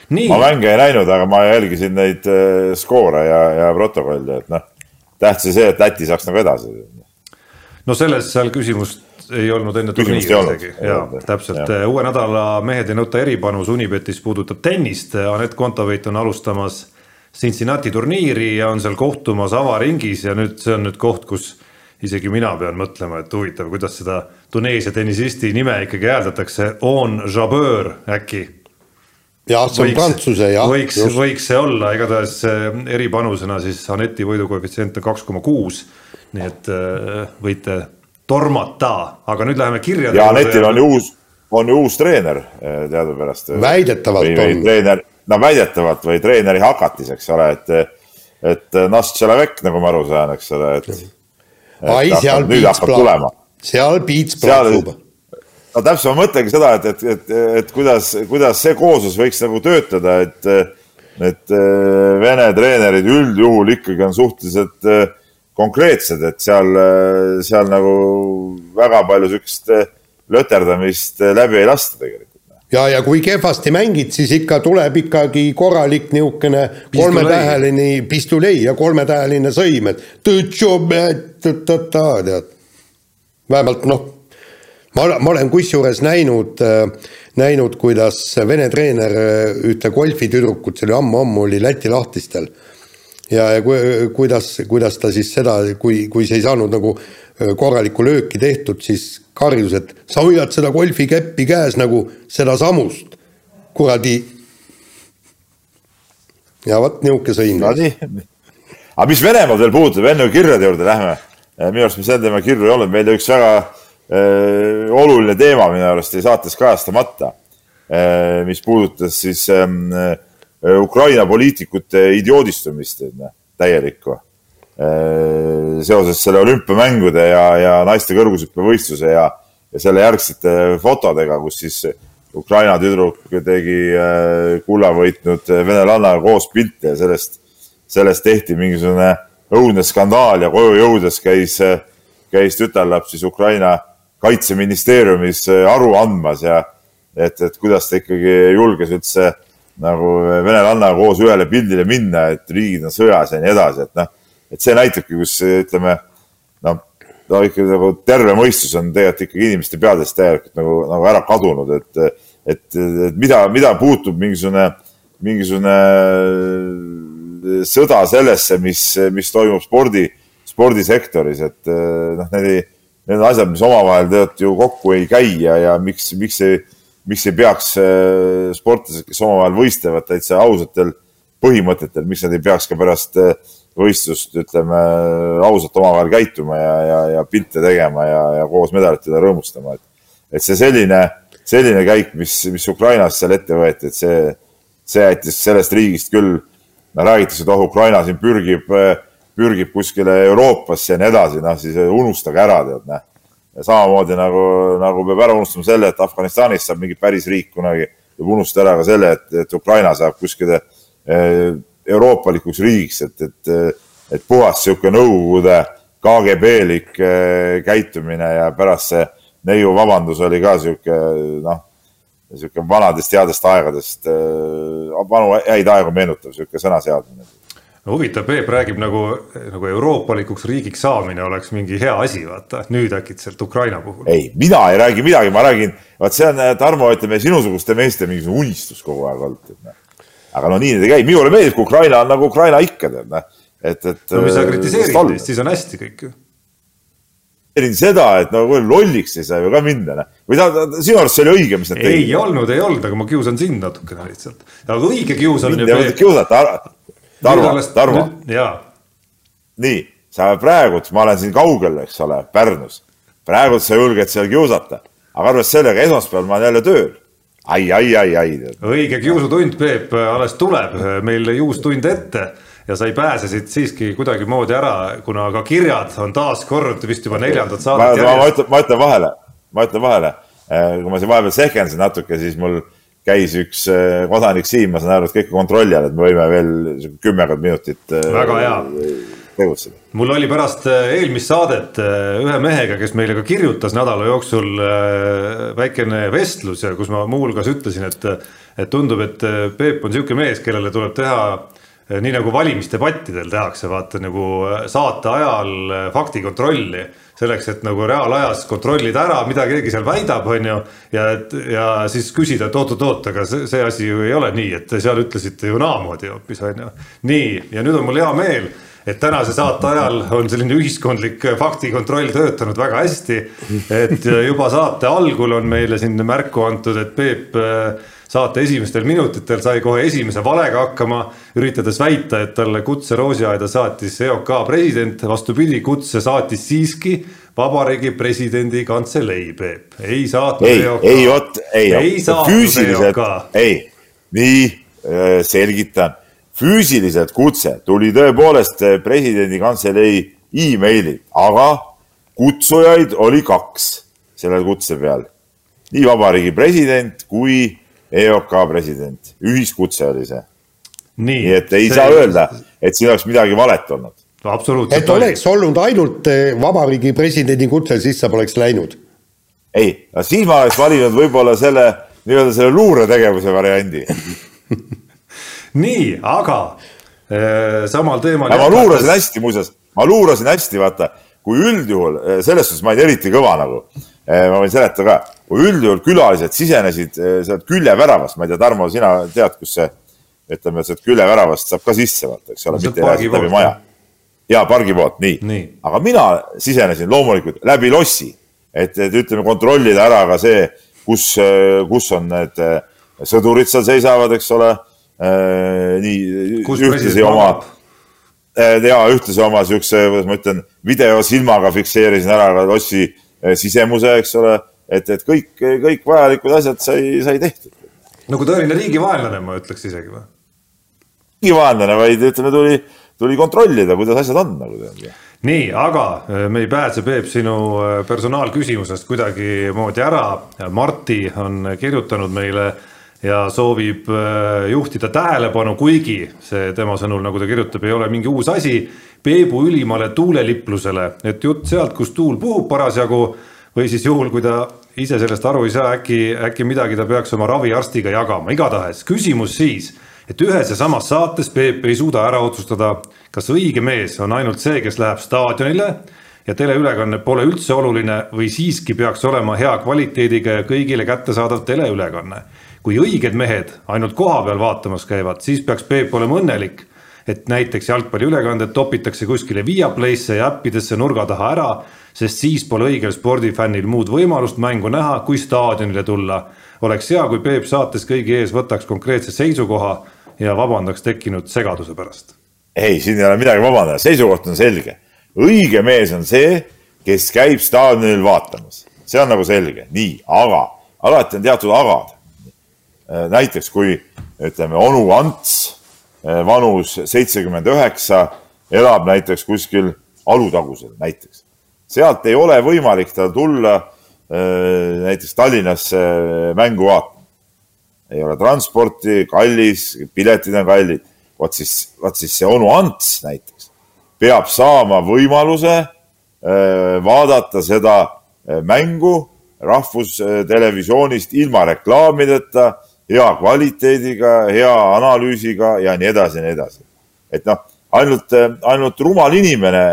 nii. Ma, mänge ei näinud, aga ma jälgisin neid äh, skoore ja, ja protokolle, et noh, tähtis see, et Läti saaks nagu edasi. no selles seal küsimust ei olnud enne turniiri isegi, jaa täpselt. Uue nädala mehed ei nõuta eripanus Unibetis puudutab tennist, Anett Kontaveit on alustamas Cincinnati turniiri ja on seal kohtumas avaringis ja nüüd see on nüüd koht, kus isegi mina pean mõtlema, et huvitav, kuidas seda Tuneesia tennisisti nime ikkagi hääldatakse, on Jabeur äkki jah, see on prantsuse jah, võiks, võiks see olla, igatahes äh, eripanusena siis Aneti võidukoefitsient on kaks koma kuus. nii et äh, võite tormata, aga nüüd läheme kirjade ja Anetil on ju uus, on ju uus treener äh, teadupärast. Väidetavalt või, on. treener, no väidetavalt või treeneri hakatis, eks ole, et, et Nastšelavek, nagu ma aru saan, eks ole, et. ai, seal nüüd piits hakkab tulema. seal piits seal, plaksub. no täpselt ma mõtlengi seda, et, et, et, et kuidas, kuidas see kooslus võiks nagu töötada, et, et äh, Vene treenerid üldjuhul ikkagi on suhteliselt äh, konkreetsed, et seal, seal nagu väga palju siukest äh, löterdamist äh, läbi ei lasta tegelikult. ja, ja kui kehvasti mängid, siis ikka tuleb ikkagi korralik niisugune kolmetäheline pistolei ja kolmetäheline sõim, et tead. vähemalt noh, ma, ma olen kusjuures näinud, näinud, kuidas Vene treener ühte golfitüdrukut, see oli ammu-ammu, oli Läti lahtistel. ja, ja ku, kuidas, kuidas ta siis seda, kui, kui see ei saanud nagu äh, korralikku lööki tehtud, siis karjus, et sa hoiad seda golfikeppi käes nagu sedasamust, kuradi. ja vot niisugune sõim. no nii. aga mis Venemaad veel puudutab, enne kui kirjade juurde lähme, minu arust me sel teemal kirju ei olnud, meil üks väga äh, oluline teema minu arust jäi saates kajastamata äh,, mis puudutas siis äh, Ukraina poliitikute idioodistumist, täielikku. Äh, seoses selle olümpiamängude ja, ja naiste kõrgushüppevõistluse ja, ja selle järgsete fotodega, kus siis Ukraina tüdruk tegi äh, kulla võitnud venelannaga koos pilte ja sellest, sellest tehti mingisugune õudne skandaal ja koju jõudes käis, käis tütarlaps siis Ukraina kaitseministeeriumis aru andmas ja et, et kuidas ta ikkagi julges üldse nagu venelannaga koos ühele pildile minna, et riigid on sõjas ja nii edasi, et noh, et see näitabki, kus ütleme noh, no ikkagi nagu terve mõistus on tegelikult ikkagi inimeste peadest täielikult nagu, nagu ära kadunud, et, et, et mida, mida puutub mingisugune, mingisugune sõda sellesse, mis, mis toimub spordi, spordisektoris, et noh, need ei, need on asjad, mis omavahel tegelikult ju kokku ei käi ja, ja miks, miks ei, miks ei peaks äh, sportlased, kes omavahel võistlevad täitsa ausatel põhimõtetel, miks nad ei peaks ka pärast äh, võistlust, ütleme ausalt omavahel käituma ja, ja, ja pilte tegema ja, ja koos medalite üle rõõmustama, et, et see selline, selline käik, mis, mis Ukrainas seal ette võeti, et see, see jättis sellest riigist küll, no räägitakse, et oh, Ukraina siin pürgib, pürgib kuskile Euroopasse ja nii edasi, noh siis unustage ära, tead, noh samamoodi nagu, nagu peab ära unustama selle, et Afganistanist saab mingi päris riik kunagi, peab unustada ära ka selle, et, et Ukraina saab kuskile eh, euroopalikuks riigiks, et, et, et puhas niisugune Nõukogude KGB-lik eh, käitumine ja pärast see neiu vabandus oli ka niisugune noh, niisugune vanadest headest aegadest, vanu häid aegu meenutav niisugune sõnaseadmine no huvitav, Peep räägib nagu, nagu euroopalikuks riigiks saamine oleks mingi hea asi, vaata nüüd äkitselt Ukraina puhul. ei, mina ei räägi midagi, ma räägin, vaat see on, Tarmo, ütleme sinusuguste meeste mingisugune unistus kogu aeg olnud. aga no nii need ei käi, minule meeldib, kui Ukraina on nagu Ukraina ikka tead, noh. et, et. no kui sa kritiseerid neist, siis on hästi kõik ju. seda, et no kuule, lolliks ei saa ju ka minna, noh. või ta, ta, sinu arust see oli õige, mis nad ei tegid? olnud, ei olnud, aga ma kiusan sind natukene lihtsalt. aga õige kiusamine. mind ei mõtet kiusata, Tarmo, Tarmo, nii, sa praegult, ma olen siin kaugel, eks ole, Pärnus. praegult sa julged seal kiusata, aga arvestades sellega, esmaspäeval ma olen jälle tööl ai, ai, ai, ai. õige kiusutund, Peep, alles tuleb meil uus tund ette ja sa ei pääse siit siiski kuidagimoodi ära, kuna ka kirjad on taas kord vist juba neljandat saadet järjest. ma ütlen, ma ütlen vahele, ma ütlen vahele, äh, kui ma siin vahepeal sehkendasin natuke, siis mul käis üks äh, kodanik Siim, ma saan aru, et kõik on kontrolli all, et me võime veel kümmekond minutit. Äh, väga hea tegutseda. mul oli pärast eelmist saadet ühe mehega, kes meile ka kirjutas nädala jooksul väikene vestlus ja kus ma muuhulgas ütlesin, et, et tundub, et Peep on sihuke mees, kellele tuleb teha Eh, nii nagu valimisdebattidel tehakse, vaata nagu saate ajal faktikontrolli selleks, et nagu reaalajas kontrollida ära, mida keegi seal väidab, on ju. ja, et ja siis küsida, et oot-oot-oot, aga see, see asi ju ei ole nii, et te seal ütlesite ju naamoodi hoopis, on ju. nii, ja nüüd on mul hea meel, et tänase saate ajal on selline ühiskondlik faktikontroll töötanud väga hästi. et juba saate algul on meile siin märku antud, et Peep saate esimestel minutitel sai kohe esimese valega hakkama, üritades väita, et talle kutse Roosiaeda saatis EOK president, vastupidi, kutse saatis siiski Vabariigi Presidendi Kantselei, Peep, ei saatnud ei, EOK. ei, vot, ei, ei, füüsiliselt, ei, nii äh, selgitan, füüsiliselt kutse tuli tõepoolest äh, presidendi kantselei emaili, aga kutsujaid oli kaks selle kutse peal. nii vabariigi president kui EOK president, ühiskutse oli see. nii, et ei see... saa öelda, et siin oleks midagi valet olnud. absoluutselt. et oleks olnud ainult eh, vabariigi presidendi kutse, siis sa poleks läinud. ei, siis ma oleks valinud võib-olla selle nii-öelda selle luuretegevuse variandi nii, aga äh, samal teemal. ma luurasin hästi muuseas, ma luurasin hästi, vaata, kui üldjuhul eh, selles suhtes ma olin eriti kõva nagu Eh, ma võin seletada ka, kui üldjuhul külalised sisenesid eh, sealt küljeväravast, ma ei tea, Tarmo, sina tead, kus see, ütleme sealt küljeväravast saab ka sisse vaata, eks ole, mitte läbi maja. ja pargi poolt, nii, aga mina sisenesin loomulikult läbi lossi, et, et ütleme, kontrollida ära ka see, kus, kus on need eh, sõdurid seal seisavad, eks ole. nii, ühtlasi oma, ja ühtlasi oma siukse, kuidas ma ütlen, videosilmaga fikseerisin ära ka lossi Eh, sisemuse, eks ole, et, et kõik, kõik vajalikud asjad sai, sai tehtud. nagu tõeline riigivaenlane, ma ütleks isegi või? riigivaenlane, vaid ütleme, tuli, tuli kontrollida, kuidas asjad on nagu tead. nii, aga eh, me ei pääse, Peep, sinu eh, personaalküsimusest kuidagimoodi ära. Marti on kirjutanud meile ja soovib juhtida tähelepanu, kuigi see tema sõnul, nagu ta kirjutab, ei ole mingi uus asi Peebu ülimale tuuleliplusele, et jutt sealt, kus tuul puhub parasjagu või siis juhul, kui ta ise sellest aru ei saa, äkki, äkki midagi ta peaks oma raviarstiga jagama, igatahes küsimus siis, et ühes ja samas saates Peep ei suuda ära otsustada, kas õige mees on ainult see, kes läheb staadionile ja teleülekanne pole üldse oluline või siiski peaks olema hea kvaliteediga ja kõigile kättesaadav teleülekanne. kui õiged mehed ainult kohapeal vaatamas käivad, siis peaks Peep olema õnnelik et näiteks jalgpalliülekanded topitakse kuskile Viaplay'sse ja äppidesse nurga taha ära, sest siis pole õigel spordifännil muud võimalust mängu näha, kui staadionile tulla. oleks hea, kui Peep saates kõigi ees võtaks konkreetse seisukoha ja vabandaks tekkinud segaduse pärast. ei, siin ei ole midagi vabandada, seisukoht on selge. õige mees on see, kes käib staadionil vaatamas, see on nagu selge, nii, aga alati on teatud agad. näiteks kui ütleme, onu Ants Eh, vanus seitsekümmend üheksa, elab näiteks kuskil Alutagusel näiteks. Sealt ei ole võimalik tal tulla eh, näiteks Tallinnasse mängu vaatama. ei ole transporti, kallis, piletid on kallid. vot siis, vot siis see onu Ants näiteks peab saama võimaluse eh, vaadata seda mängu rahvustelevisioonist ilma reklaamideta hea kvaliteediga, hea analüüsiga ja nii edasi ja nii edasi. et noh, ainult, ainult rumal inimene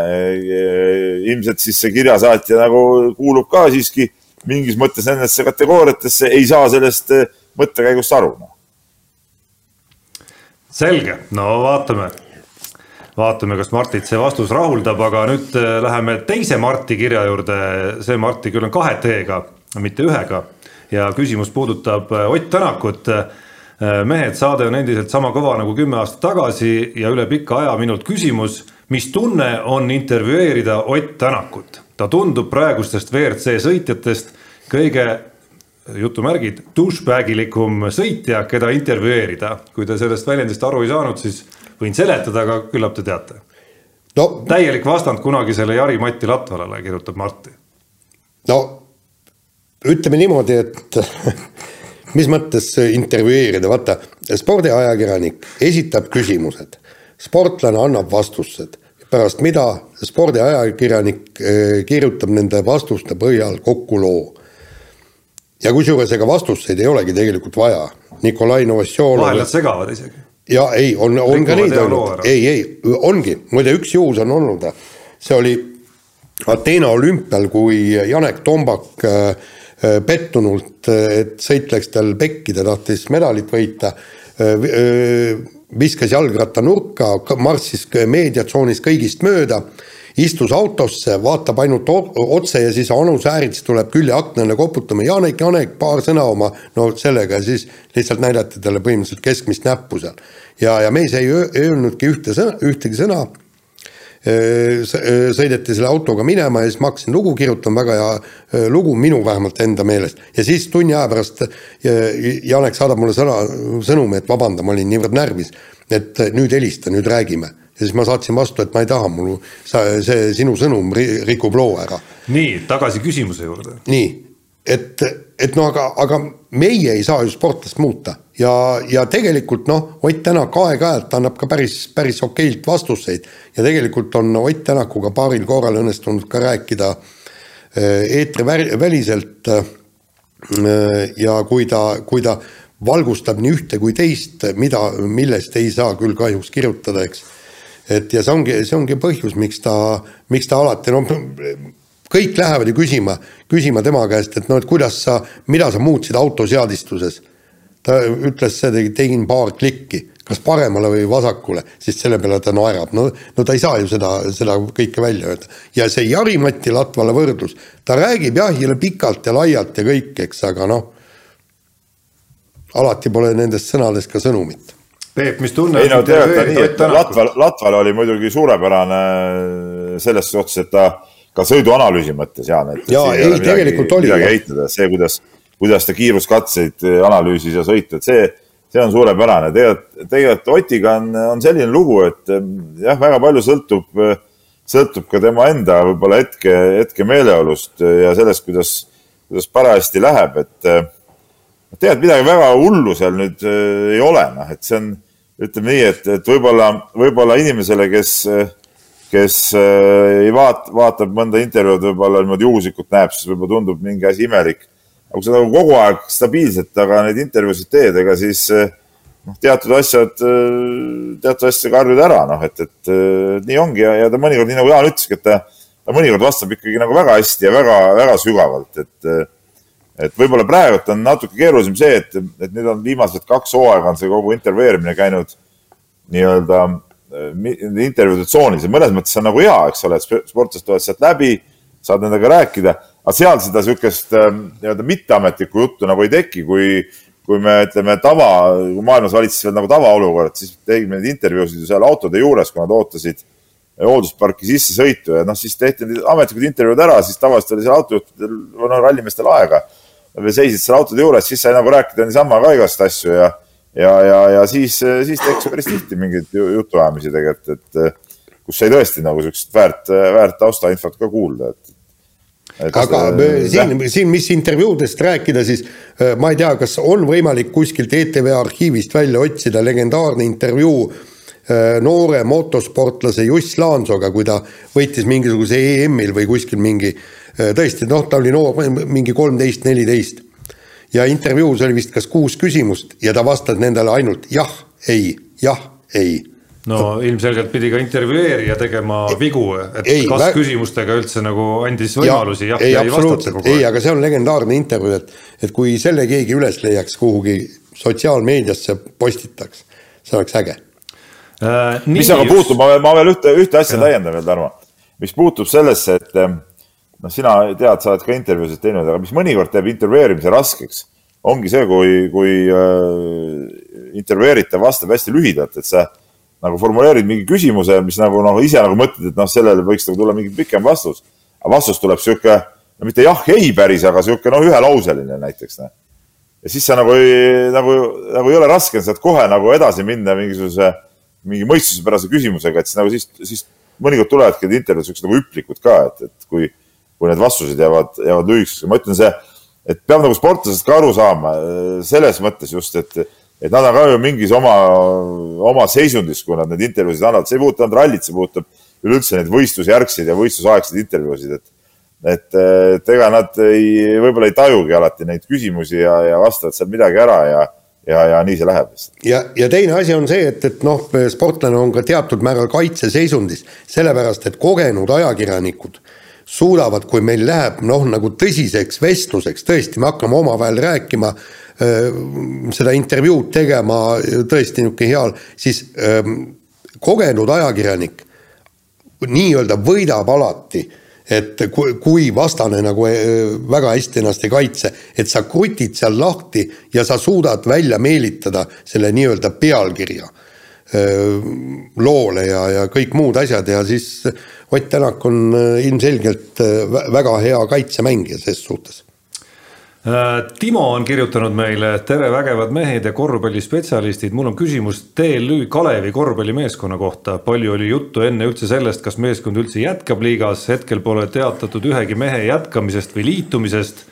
ilmselt siis see kirjasaatja nagu kuulub ka siiski mingis mõttes nendesse kategooriatesse, ei saa sellest eh, mõttekäigust aru no.. selge, no vaatame, vaatame, kas Martit see vastus rahuldab, aga nüüd eh, läheme teise Marti kirja juurde. see Marti küll on kahe T-ga, mitte ühega. Ja küsimus puudutab äh, Ott Tänakut. Mehed, saade on endiselt sama kõva nagu kümme aastat tagasi ja üle pika aja minult küsimus, mis tunne on intervjueerida Ott Tänakut? ta tundub praegustest WRC sõitjatest kõige jutumärgid, douchebagilikum sõitja, keda intervjueerida. kui te sellest väljendist aru ei saanud, siis võin seletada, aga küllap te teate no,. täielik vastand kunagisele Jari-Matti Latvalale, kirjutab Martti. no ütleme niimoodi, et mis mõttes intervjueerida, vaata spordiajakirjanik esitab küsimused, sportlane annab vastused, pärast mida spordiajakirjanik eh, kirjutab nende vastuste põhjal kokku loo ja kusjuures ega vastuseid ei olegi tegelikult vaja. Nikolai Novosjolov. vahel nad segavad isegi. ja ei, on, on ka neid olnud, ei, ei, ongi, muide üks juhus on olnud, see oli Ateena olümpial, kui Janek Tombak äh, äh, pettunult, et sõit läks tal pekki, ta tahtis medalit võita, viskas jalgratta nurka, marssis meediatsoonis kõigist mööda istus autosse, vaatab ainult otse ja siis Anu Säärits tuleb küljeaknale koputama, Janek, Janek, paar sõna oma, no sellega ja siis lihtsalt näidati talle põhimõtteliselt keskmist näppu seal. ja, ja mees ei öelnudki ühte sõna, ühtegi sõna sõideti selle autoga minema ja siis ma hakkasin lugu kirjutama, väga hea lugu minu vähemalt enda meelest. ja siis tunni aja pärast Janek saadab mulle sõna, sõnumi, et vabanda, ma olin niivõrd närvis, et nüüd helista, nüüd räägime ja siis ma saatsin vastu, et ma ei taha, mul sa, see sinu sõnum rikub loo ära. nii, tagasi küsimuse juurde. nii, et, et no aga, aga meie ei saa ju sportlast muuta ja, ja tegelikult noh, Ott Tänak aeg-ajalt annab ka päris, päris okeilt vastuseid ja tegelikult on Ott Tänakuga paaril korral õnnestunud ka rääkida eh, eetriväliselt. Eh, ja kui ta, kui ta valgustab nii ühte kui teist, mida, millest ei saa küll kahjuks kirjutada, eks et ja see ongi, see ongi põhjus, miks ta, miks ta alati noh, kõik lähevad ju küsima, küsima tema käest, et no et kuidas sa, mida sa muutsid autoseadistuses. Ta ütles, tegin paar klikki, kas paremale või vasakule, siis selle peale ta naerab, no, no ta ei saa ju seda, seda kõike välja öelda. ja see Jari-Mati Latvala võrdlus, ta räägib jah, jälle pikalt ja laialt ja kõik, eks, aga noh, alati pole nendest sõnadest ka sõnumit Peep, mis tunne? ei no tegelikult nii, et Latval, Latval oli muidugi suurepärane selles suhtes, et ta ka sõiduanalüüsi mõttes, Jaan, et ja, ei, ei tegelikult oli. midagi eitada, see, kuidas, kuidas ta kiiruskatseid analüüsis ja sõitu, et see, see on suurepärane. tegelikult, tegelikult Otiga on, on selline lugu, et jah, väga palju sõltub, sõltub ka tema enda võib-olla hetke, hetke meeleolust ja sellest, kuidas, kuidas parajasti läheb, et tegelikult midagi väga hullu seal nüüd ei ole, noh, et see on ütleme nii, et, et võib-olla, võib-olla inimesele, kes, kes ei vaata, vaatab mõnda intervjuud, võib-olla niimoodi juhuslikult näeb, siis võib-olla tundub mingi asi imelik. Aga kui sa nagu kogu aeg stabiilselt aga neid intervjuusid teed, ega siis äh, noh, teatud asjad, äh, teatud asjadega harjud ära, noh, et, et nii ongi ja, ja ta mõnikord, nii nagu Jaan ütleski, et ta, ta mõnikord vastab ikkagi nagu väga hästi ja väga, väga sügavalt, et et võib-olla praegult on natuke keerulisem see, et, et nüüd on viimased kaks hooaega on see kogu intervjueerimine käinud nii-öelda intervjuude tsoonis ja mõnes mõttes see on nagu hea, eks ole, et sportlased tulevad sealt läbi, saad nendega rääkida, aga seal seda niisugust ähm, nii-öelda mitteametlikku juttu nagu ei teki, kui, kui me ütleme tava, kui maailmas valitses veel nagu tavaolukord, siis tegime neid intervjuusid ju seal autode juures, kui nad ootasid hooldusparki sissesõitu ja noh, siis tehti need ametlikud intervjuud ära, siis tavaliselt oli seal autojuhtidel, noh, rallimeestel aega. Või seisid seal autode juures, siis sai nagu rääkida niisama ka igast asju ja, ja, ja, ja siis, siis tekkis päris tihti mingeid jutuajamisi tegelikult, et kus sai tõesti nagu siukest väärt, väärt taustainfot ka kuulda, et Et aga see, siin, siin, mis intervjuudest rääkida, siis äh, ma ei tea, kas on võimalik kuskilt ETV arhiivist välja otsida legendaarne intervjuu äh, noore motosportlase Juss Laansoga, kui ta võitis mingisuguse EM-il või kuskil mingi Äh, tõesti, noh, ta oli noor, mingi kolmteist, neliteist. ja intervjuus oli vist kas kuus küsimust ja ta vastas nendele ainult jah, ei, jah, ei no ilmselgelt pidi ka intervjueerija tegema vigu, et ei, kas vä... küsimustega üldse nagu andis võimalusi ja, jah ja ei vastata kogu aeg. ei, aga see on legendaarne intervjuu, et, et kui selle keegi üles leiaks kuhugi sotsiaalmeediasse postitaks, see oleks äge äh,. mis aga puutub, ma veel, ma veel ühte, ühte asja täiendan veel, Tarmo. mis puutub sellesse, et noh, sina tead, sa oled ka intervjuusid teinud, aga mis mõnikord teeb intervjueerimise raskeks, ongi see, kui, kui äh, intervjueeritav vastab hästi lühidalt, et sa nagu formuleerid mingi küsimuse, mis nagu noh, ise nagu mõtled, et noh, sellele võiks nagu tulla mingi pikem vastus. aga vastus tuleb sihuke, no mitte jah, ei päris, aga sihuke noh, ühelauseline näiteks noh. ja siis sa nagu ei, nagu, nagu ei ole raske sealt kohe nagu edasi minna mingisuguse, mingi mõistuspärase küsimusega, et siis nagu siis, siis mõnikord tulevadki intervjuud siuksed nagu hüplikud ka, et, et kui, kui need vastused jäävad, jäävad lühikeseks. ma ütlen see, et peab nagu sportlasest ka aru saama selles mõttes just, et et nad on ka ju mingis oma, oma seisundis, kui nad neid intervjuusid annavad, see ei puuduta ainult rallit, see puudutab üleüldse neid võistlusjärgseid ja võistlusaegseid intervjuusid, et et, et ega nad ei, võib-olla ei tajugi alati neid küsimusi ja, ja vastavad seal midagi ära ja ja, ja nii see läheb ja, ja teine asi on see, et, et noh, sportlane on ka teatud määral kaitseseisundis, sellepärast et kogenud ajakirjanikud suudavad, kui meil läheb noh, nagu tõsiseks vestluseks, tõesti, me hakkame omavahel rääkima Äh, seda intervjuud tegema tõesti niisugune heal, siis ähm, kogenud ajakirjanik nii-öelda võidab alati, et kui, kui vastane nagu äh, väga hästi ennast ei kaitse, et sa krutid seal lahti ja sa suudad välja meelitada selle nii-öelda pealkirja äh, loole ja, ja kõik muud asjad ja siis Ott Tänak on ilmselgelt väga hea kaitsemängija ses suhtes. Äh, Timo on kirjutanud meile, tere vägevad mehed ja korvpallispetsialistid, mul on küsimus TLÜ Kalevi korvpallimeeskonna kohta. palju oli juttu enne üldse sellest, kas meeskond üldse jätkab liigas, hetkel pole teatatud ühegi mehe jätkamisest või liitumisest.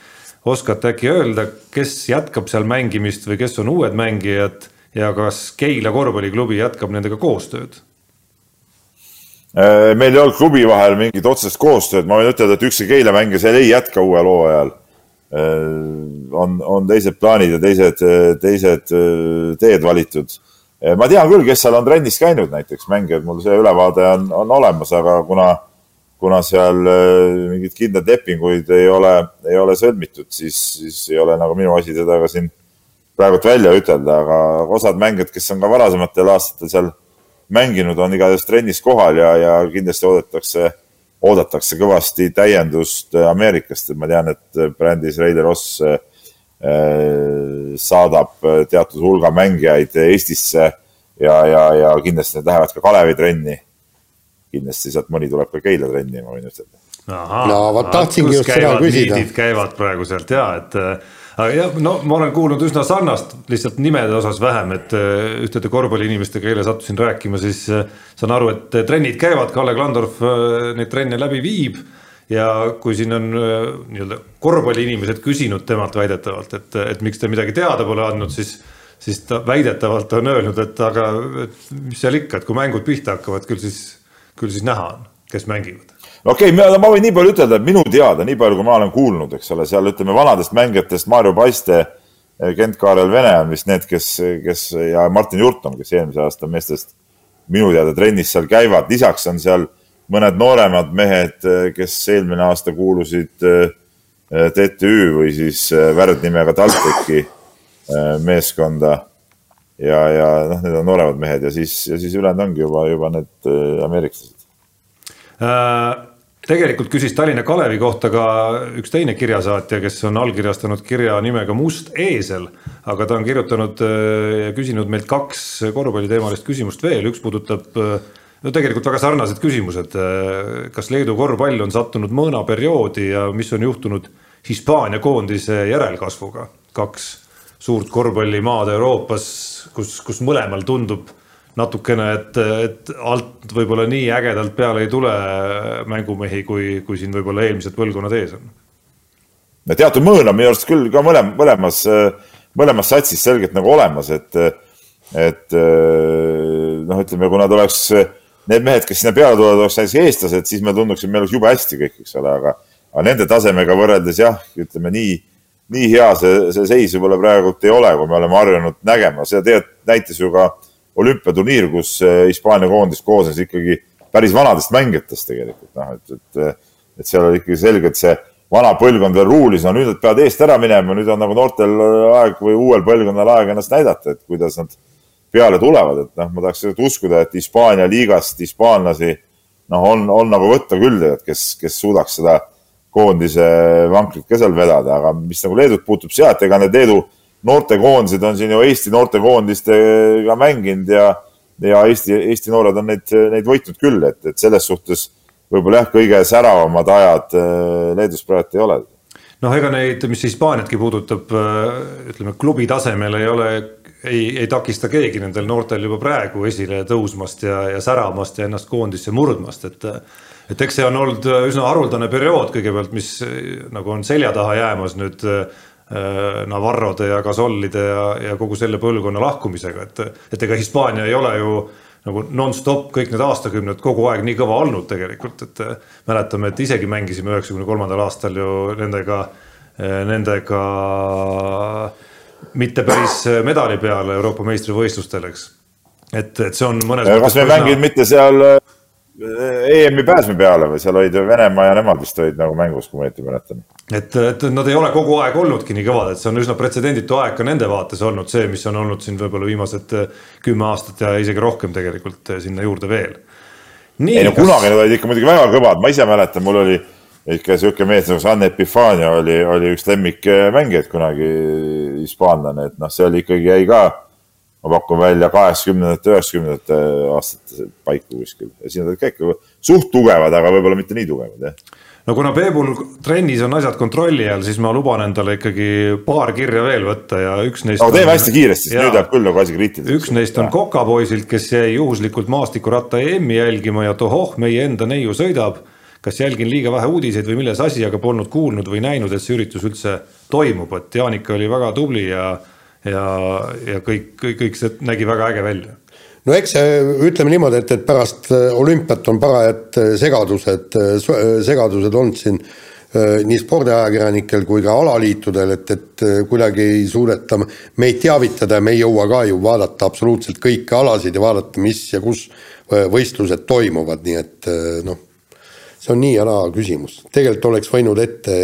oskate äkki öelda, kes jätkab seal mängimist või kes on uued mängijad ja kas Keila korvpalliklubi jätkab nendega koostööd? Äh, meil ei olnud klubi vahel mingit otsest koostööd, ma võin ütelda, et ükski Keila mängija seal ei jätka uuel hooajal Äh, on, on teised plaanid ja teised, teised äh, teed valitud. Äh, ma tean küll, kes seal on trennis käinud, näiteks mängijad, mul see ülevaade on, on olemas, aga kuna, kuna seal mingeid kindlaid lepinguid ei ole, ei ole sõlmitud, siis, siis ei ole nagu minu asi seda ka siin praegult välja ütelda, aga osad mängijad, kes on ka varasematel aastatel seal mänginud, on igatahes trennis kohal ja, ja kindlasti oodatakse oodatakse kõvasti täiendust äh, Ameerikast, et ma tean, et äh, brändis Raider Ross äh, saadab teatud hulga mängijaid Eestisse ja, ja, ja kindlasti need lähevad ka Kalevi trenni. kindlasti sealt mõni tuleb ka Keila trenni, ma võin ütelda. no vot tahtsingi just seda küsida. käivad praegu sealt ja, et aga jah, no ma olen kuulnud üsna sarnast, lihtsalt nimede osas vähem, et äh, ühtede korvpalliinimestega eile sattusin rääkima, siis äh, saan aru, et äh, trennid käivad, Kalle Klandorf neid trenne läbi viib. ja kui siin on nii-öelda korvpalliinimesed küsinud temalt väidetavalt, et, et miks te midagi teada pole andnud, siis siis ta väidetavalt on öelnud, et aga et mis seal ikka, et kui mängud pihta hakkavad, küll siis, küll siis näha on, kes mängivad okei okay,, ma võin nii palju ütelda, et minu teada, nii palju, kui ma olen kuulnud, eks ole, seal ütleme vanadest mängijatest Mario Paiste, Kent-Kaarel Vene on vist need, kes, kes ja Martin Jurtom, kes eelmise aasta meestest minu teada trennis seal käivad, lisaks on seal mõned nooremad mehed, kes eelmine aasta kuulusid äh, TTÜ või siis värdnimega TalTechi meeskonda. ja, ja noh, need on nooremad mehed ja siis, ja siis ülejäänud ongi juba, juba need ameeriklased äh tegelikult küsis Tallinna Kalevi kohta ka üks teine kirjasaatja, kes on allkirjastanud kirja nimega Must eesel. aga ta on kirjutanud äh, ja küsinud meilt kaks korvpalliteemalist küsimust veel, üks puudutab äh, no tegelikult väga sarnased küsimused. Äh, kas Leedu korvpall on sattunud mõõnaperioodi ja mis on juhtunud Hispaania koondise järelkasvuga? kaks suurt korvpallimaad Euroopas, kus, kus mõlemal tundub natukene, et, et alt võib-olla nii ägedalt peale ei tule mängumehi, kui, kui siin võib-olla eelmised põlvkonnad ees on. no teatud mõõn on minu arust küll ka mõlem, mõlemas, mõlemas satsis selgelt nagu olemas, et, et noh, ütleme, kui nad oleks, need mehed, kes sinna peale tulevad, oleks näiteks eestlased, siis me tunduks, et meil oleks jube hästi kõik, eks ole, aga, aga nende tasemega võrreldes jah, ütleme nii, nii hea see, see seis võib-olla praegult ei ole, kui me oleme harjunud nägema, seda tegelikult näitas ju ka olümpiaturniir, kus eh, Hispaania koondis koosnes ikkagi päris vanadest mängijatest tegelikult, noh, et, et, et seal oli ikkagi selge, et see vana põlvkond veel ruulis, no nüüd nad peavad eest ära minema, nüüd on nagu noortel aeg või uuel põlvkonnal aeg ennast näidata, et kuidas nad peale tulevad, et noh, ma tahaks uskuda, et Hispaania liigast hispaanlasi noh, on, on nagu võtta küll tegelikult, kes, kes suudaks seda koondise vankrit ka seal vedada, aga mis nagu Leedut puutub sealt, ega need Leedu noortekoondised on siin ju Eesti noortekoondistega mänginud ja, ja Eesti, Eesti noored on neid, neid võitnud küll, et, et selles suhtes võib-olla jah, kõige säravamad ajad Leedus praegu ei ole. Noh, ega neid, mis Hispaaniatki puudutab, ütleme klubi tasemel ei ole, ei, ei takista keegi nendel noortel juba praegu esile tõusmast ja, ja säramast ja ennast koondisse murdmast, et et eks see on olnud üsna haruldane periood kõigepealt, mis nagu on selja taha jäämas nüüd Navarrode ja Gasolide ja, ja kogu selle põlvkonna lahkumisega, et, et ega Hispaania ei ole ju nagu nonstop kõik need aastakümned kogu aeg nii kõva olnud tegelikult, et mäletame, et isegi mängisime üheksakümne kolmandal aastal ju nendega, nendega mitte päris medali peale Euroopa meistrivõistlustel, eks. et, et see on mõnes kas me mängid mitte seal EM-i pääsme peale või seal olid Venemaa ja nemad vist olid nagu mängus, kui ma õieti mäletan. et, et nad ei ole kogu aeg olnudki nii kõvad, et see on üsna pretsedenditu aeg ka nende vaates olnud see, mis on olnud siin võib-olla viimased eh, kümme aastat ja isegi rohkem tegelikult eh, sinna juurde veel. ei no kas... kunagi nad olid ikka muidugi väga kõvad, ma ise mäletan, mul oli ikka sihuke mees nagu Anne Epifania oli, oli üks lemmikmängijaid kunagi, hispaanlane, et noh, see oli ikkagi jäi ka ma pakun välja kaheksakümnendate, üheksakümnendate aastate paiku kuskil ja siin olid ka ikka suht tugevad, aga võib-olla mitte nii tugevad, jah. no kuna Peebul trennis on asjad kontrolli all, siis ma luban endale ikkagi paar kirja veel võtta ja üks neist. aga teeme hästi kiiresti, sest nüüd läheb küll nagu asi kriitiliseks. üks neist on Kokapoisilt, kes jäi juhuslikult maastikuratta EM-i jälgima ja tohoh, meie enda neiu sõidab. kas jälgin liiga vähe uudiseid või milles asi, aga polnud kuulnud või näinud, et see üritus üldse toimub, et Jaanika oli väga tubli ja ja, ja kõik, kõik, kõik see nägi väga äge välja no eks see, ütleme niimoodi, et, et pärast äh, olümpiat on parajad äh, segadused, äh, segadused olnud siin nii spordiajakirjanikel kui ka alaliitudel, et, et kuidagi ei suudeta meid teavitada ja me ei jõua ka ju vaadata absoluutselt kõiki alasid ja vaadata, mis ja kus võistlused toimuvad, nii et noh, see on nii ja naa küsimus. tegelikult oleks võinud ette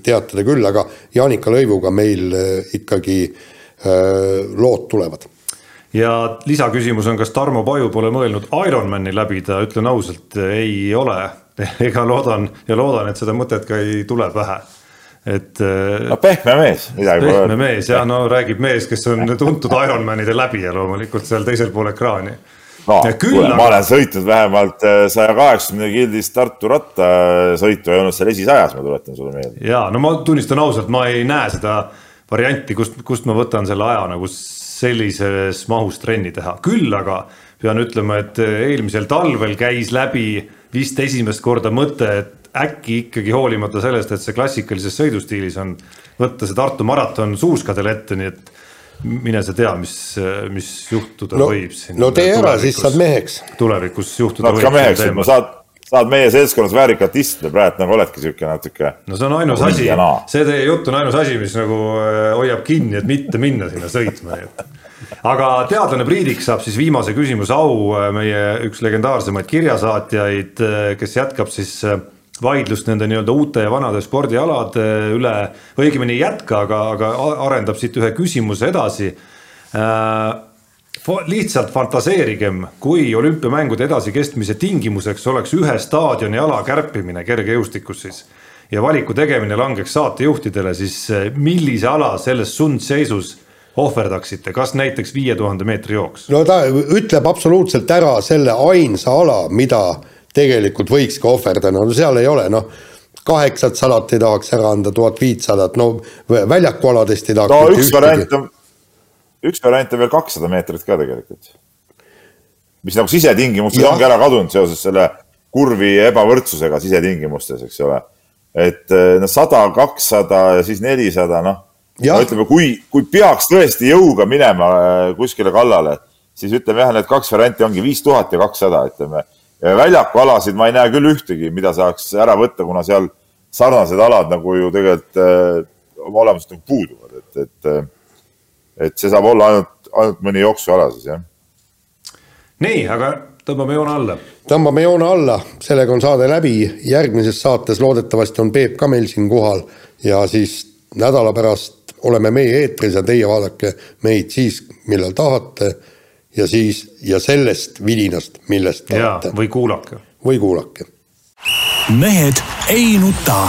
teatada küll, aga Jaanika Lõivuga meil ikkagi äh, lood tulevad. ja lisaküsimus on, kas Tarmo Paju pole mõelnud Ironmani läbida, ütlen ausalt, ei ole. ega loodan ja loodan, et seda mõtet ka ei tule pähe et. Äh, no pehme mees, midagi pole pehme mees ja no räägib mees, kes on tuntud Ironmanide läbija loomulikult seal teisel pool ekraani. no kuule, ma olen sõitnud vähemalt äh, saja kaheksakümne gildis Tartu rattasõitu ja olnud seal esisajas, ma tuletan sulle meelde. ja no ma tunnistan ausalt, ma ei näe seda varianti, kust, kust ma võtan selle aja nagu sellises mahus trenni teha, küll aga pean ütlema, et eelmisel talvel käis läbi vist esimest korda mõte, et äkki ikkagi hoolimata sellest, et see klassikalises sõidustiilis on võtta see Tartu maraton suuskadel ette, nii et mine sa tea, mis, mis juhtuda no, võib siin. no tee ära, siis saad meheks. tulevikus juhtuda saad võib. saad saad meie seltskonnas väärikalt istuda, praegu nagu oledki sihuke natuke. no see on ainus asi, see teie jutt on ainus asi, mis nagu äh, hoiab kinni, et mitte minna sinna sõitma, nii et. aga teadlane Priidik saab siis viimase küsimuse au, äh, meie üks legendaarsemaid kirjasaatjaid, äh, kes jätkab siis vaidlust nende nii-öelda uute ja vanade spordialade üle, õigemini ei jätka, aga, aga arendab siit ühe küsimuse edasi äh, lihtsalt fantaseerigem, kui olümpiamängude edasikestmise tingimuseks oleks ühe staadioni ala kärpimine kergejõustikus siis. Ja valiku tegemine langeks saatejuhtidele, siis eh, millise ala selles sundseisus ohverdaksite, kas näiteks viie tuhande meetri jooks? no ta ütleb absoluutselt ära selle ainsa ala, mida tegelikult võikski ohverdada, no seal ei ole noh, kaheksat sadat ei tahaks ära anda, tuhat viitsadat, no väljakualadest ei tahaks no üks variant on üks variant on veel kakssada meetrit ka tegelikult. mis nagu sisetingimustes ongi ära kadunud seoses selle kurvi ebavõrdsusega sisetingimustes, eks ole. et noh, sada, kakssada ja siis nelisada, noh. no ütleme, kui, kui peaks tõesti jõuga minema äh, kuskile kallale, siis ütleme jah, need kaks varianti ongi viis tuhat ja kakssada, ütleme. väljakualasid ma ei näe küll ühtegi, mida saaks ära võtta, kuna seal sarnased alad nagu ju tegelikult äh, oma olemuselt nagu puuduvad, et, et et see saab olla ainult, ainult mõni jooksuala siis jah. nii, aga tõmbame joone alla. tõmbame joone alla, sellega on saade läbi, järgmises saates loodetavasti on Peep ka meil siin kohal ja siis nädala pärast oleme meie eetris ja teie vaadake meid siis, millal tahate ja siis ja sellest vidinast, millest tahate. või kuulake. või kuulake. mehed ei nuta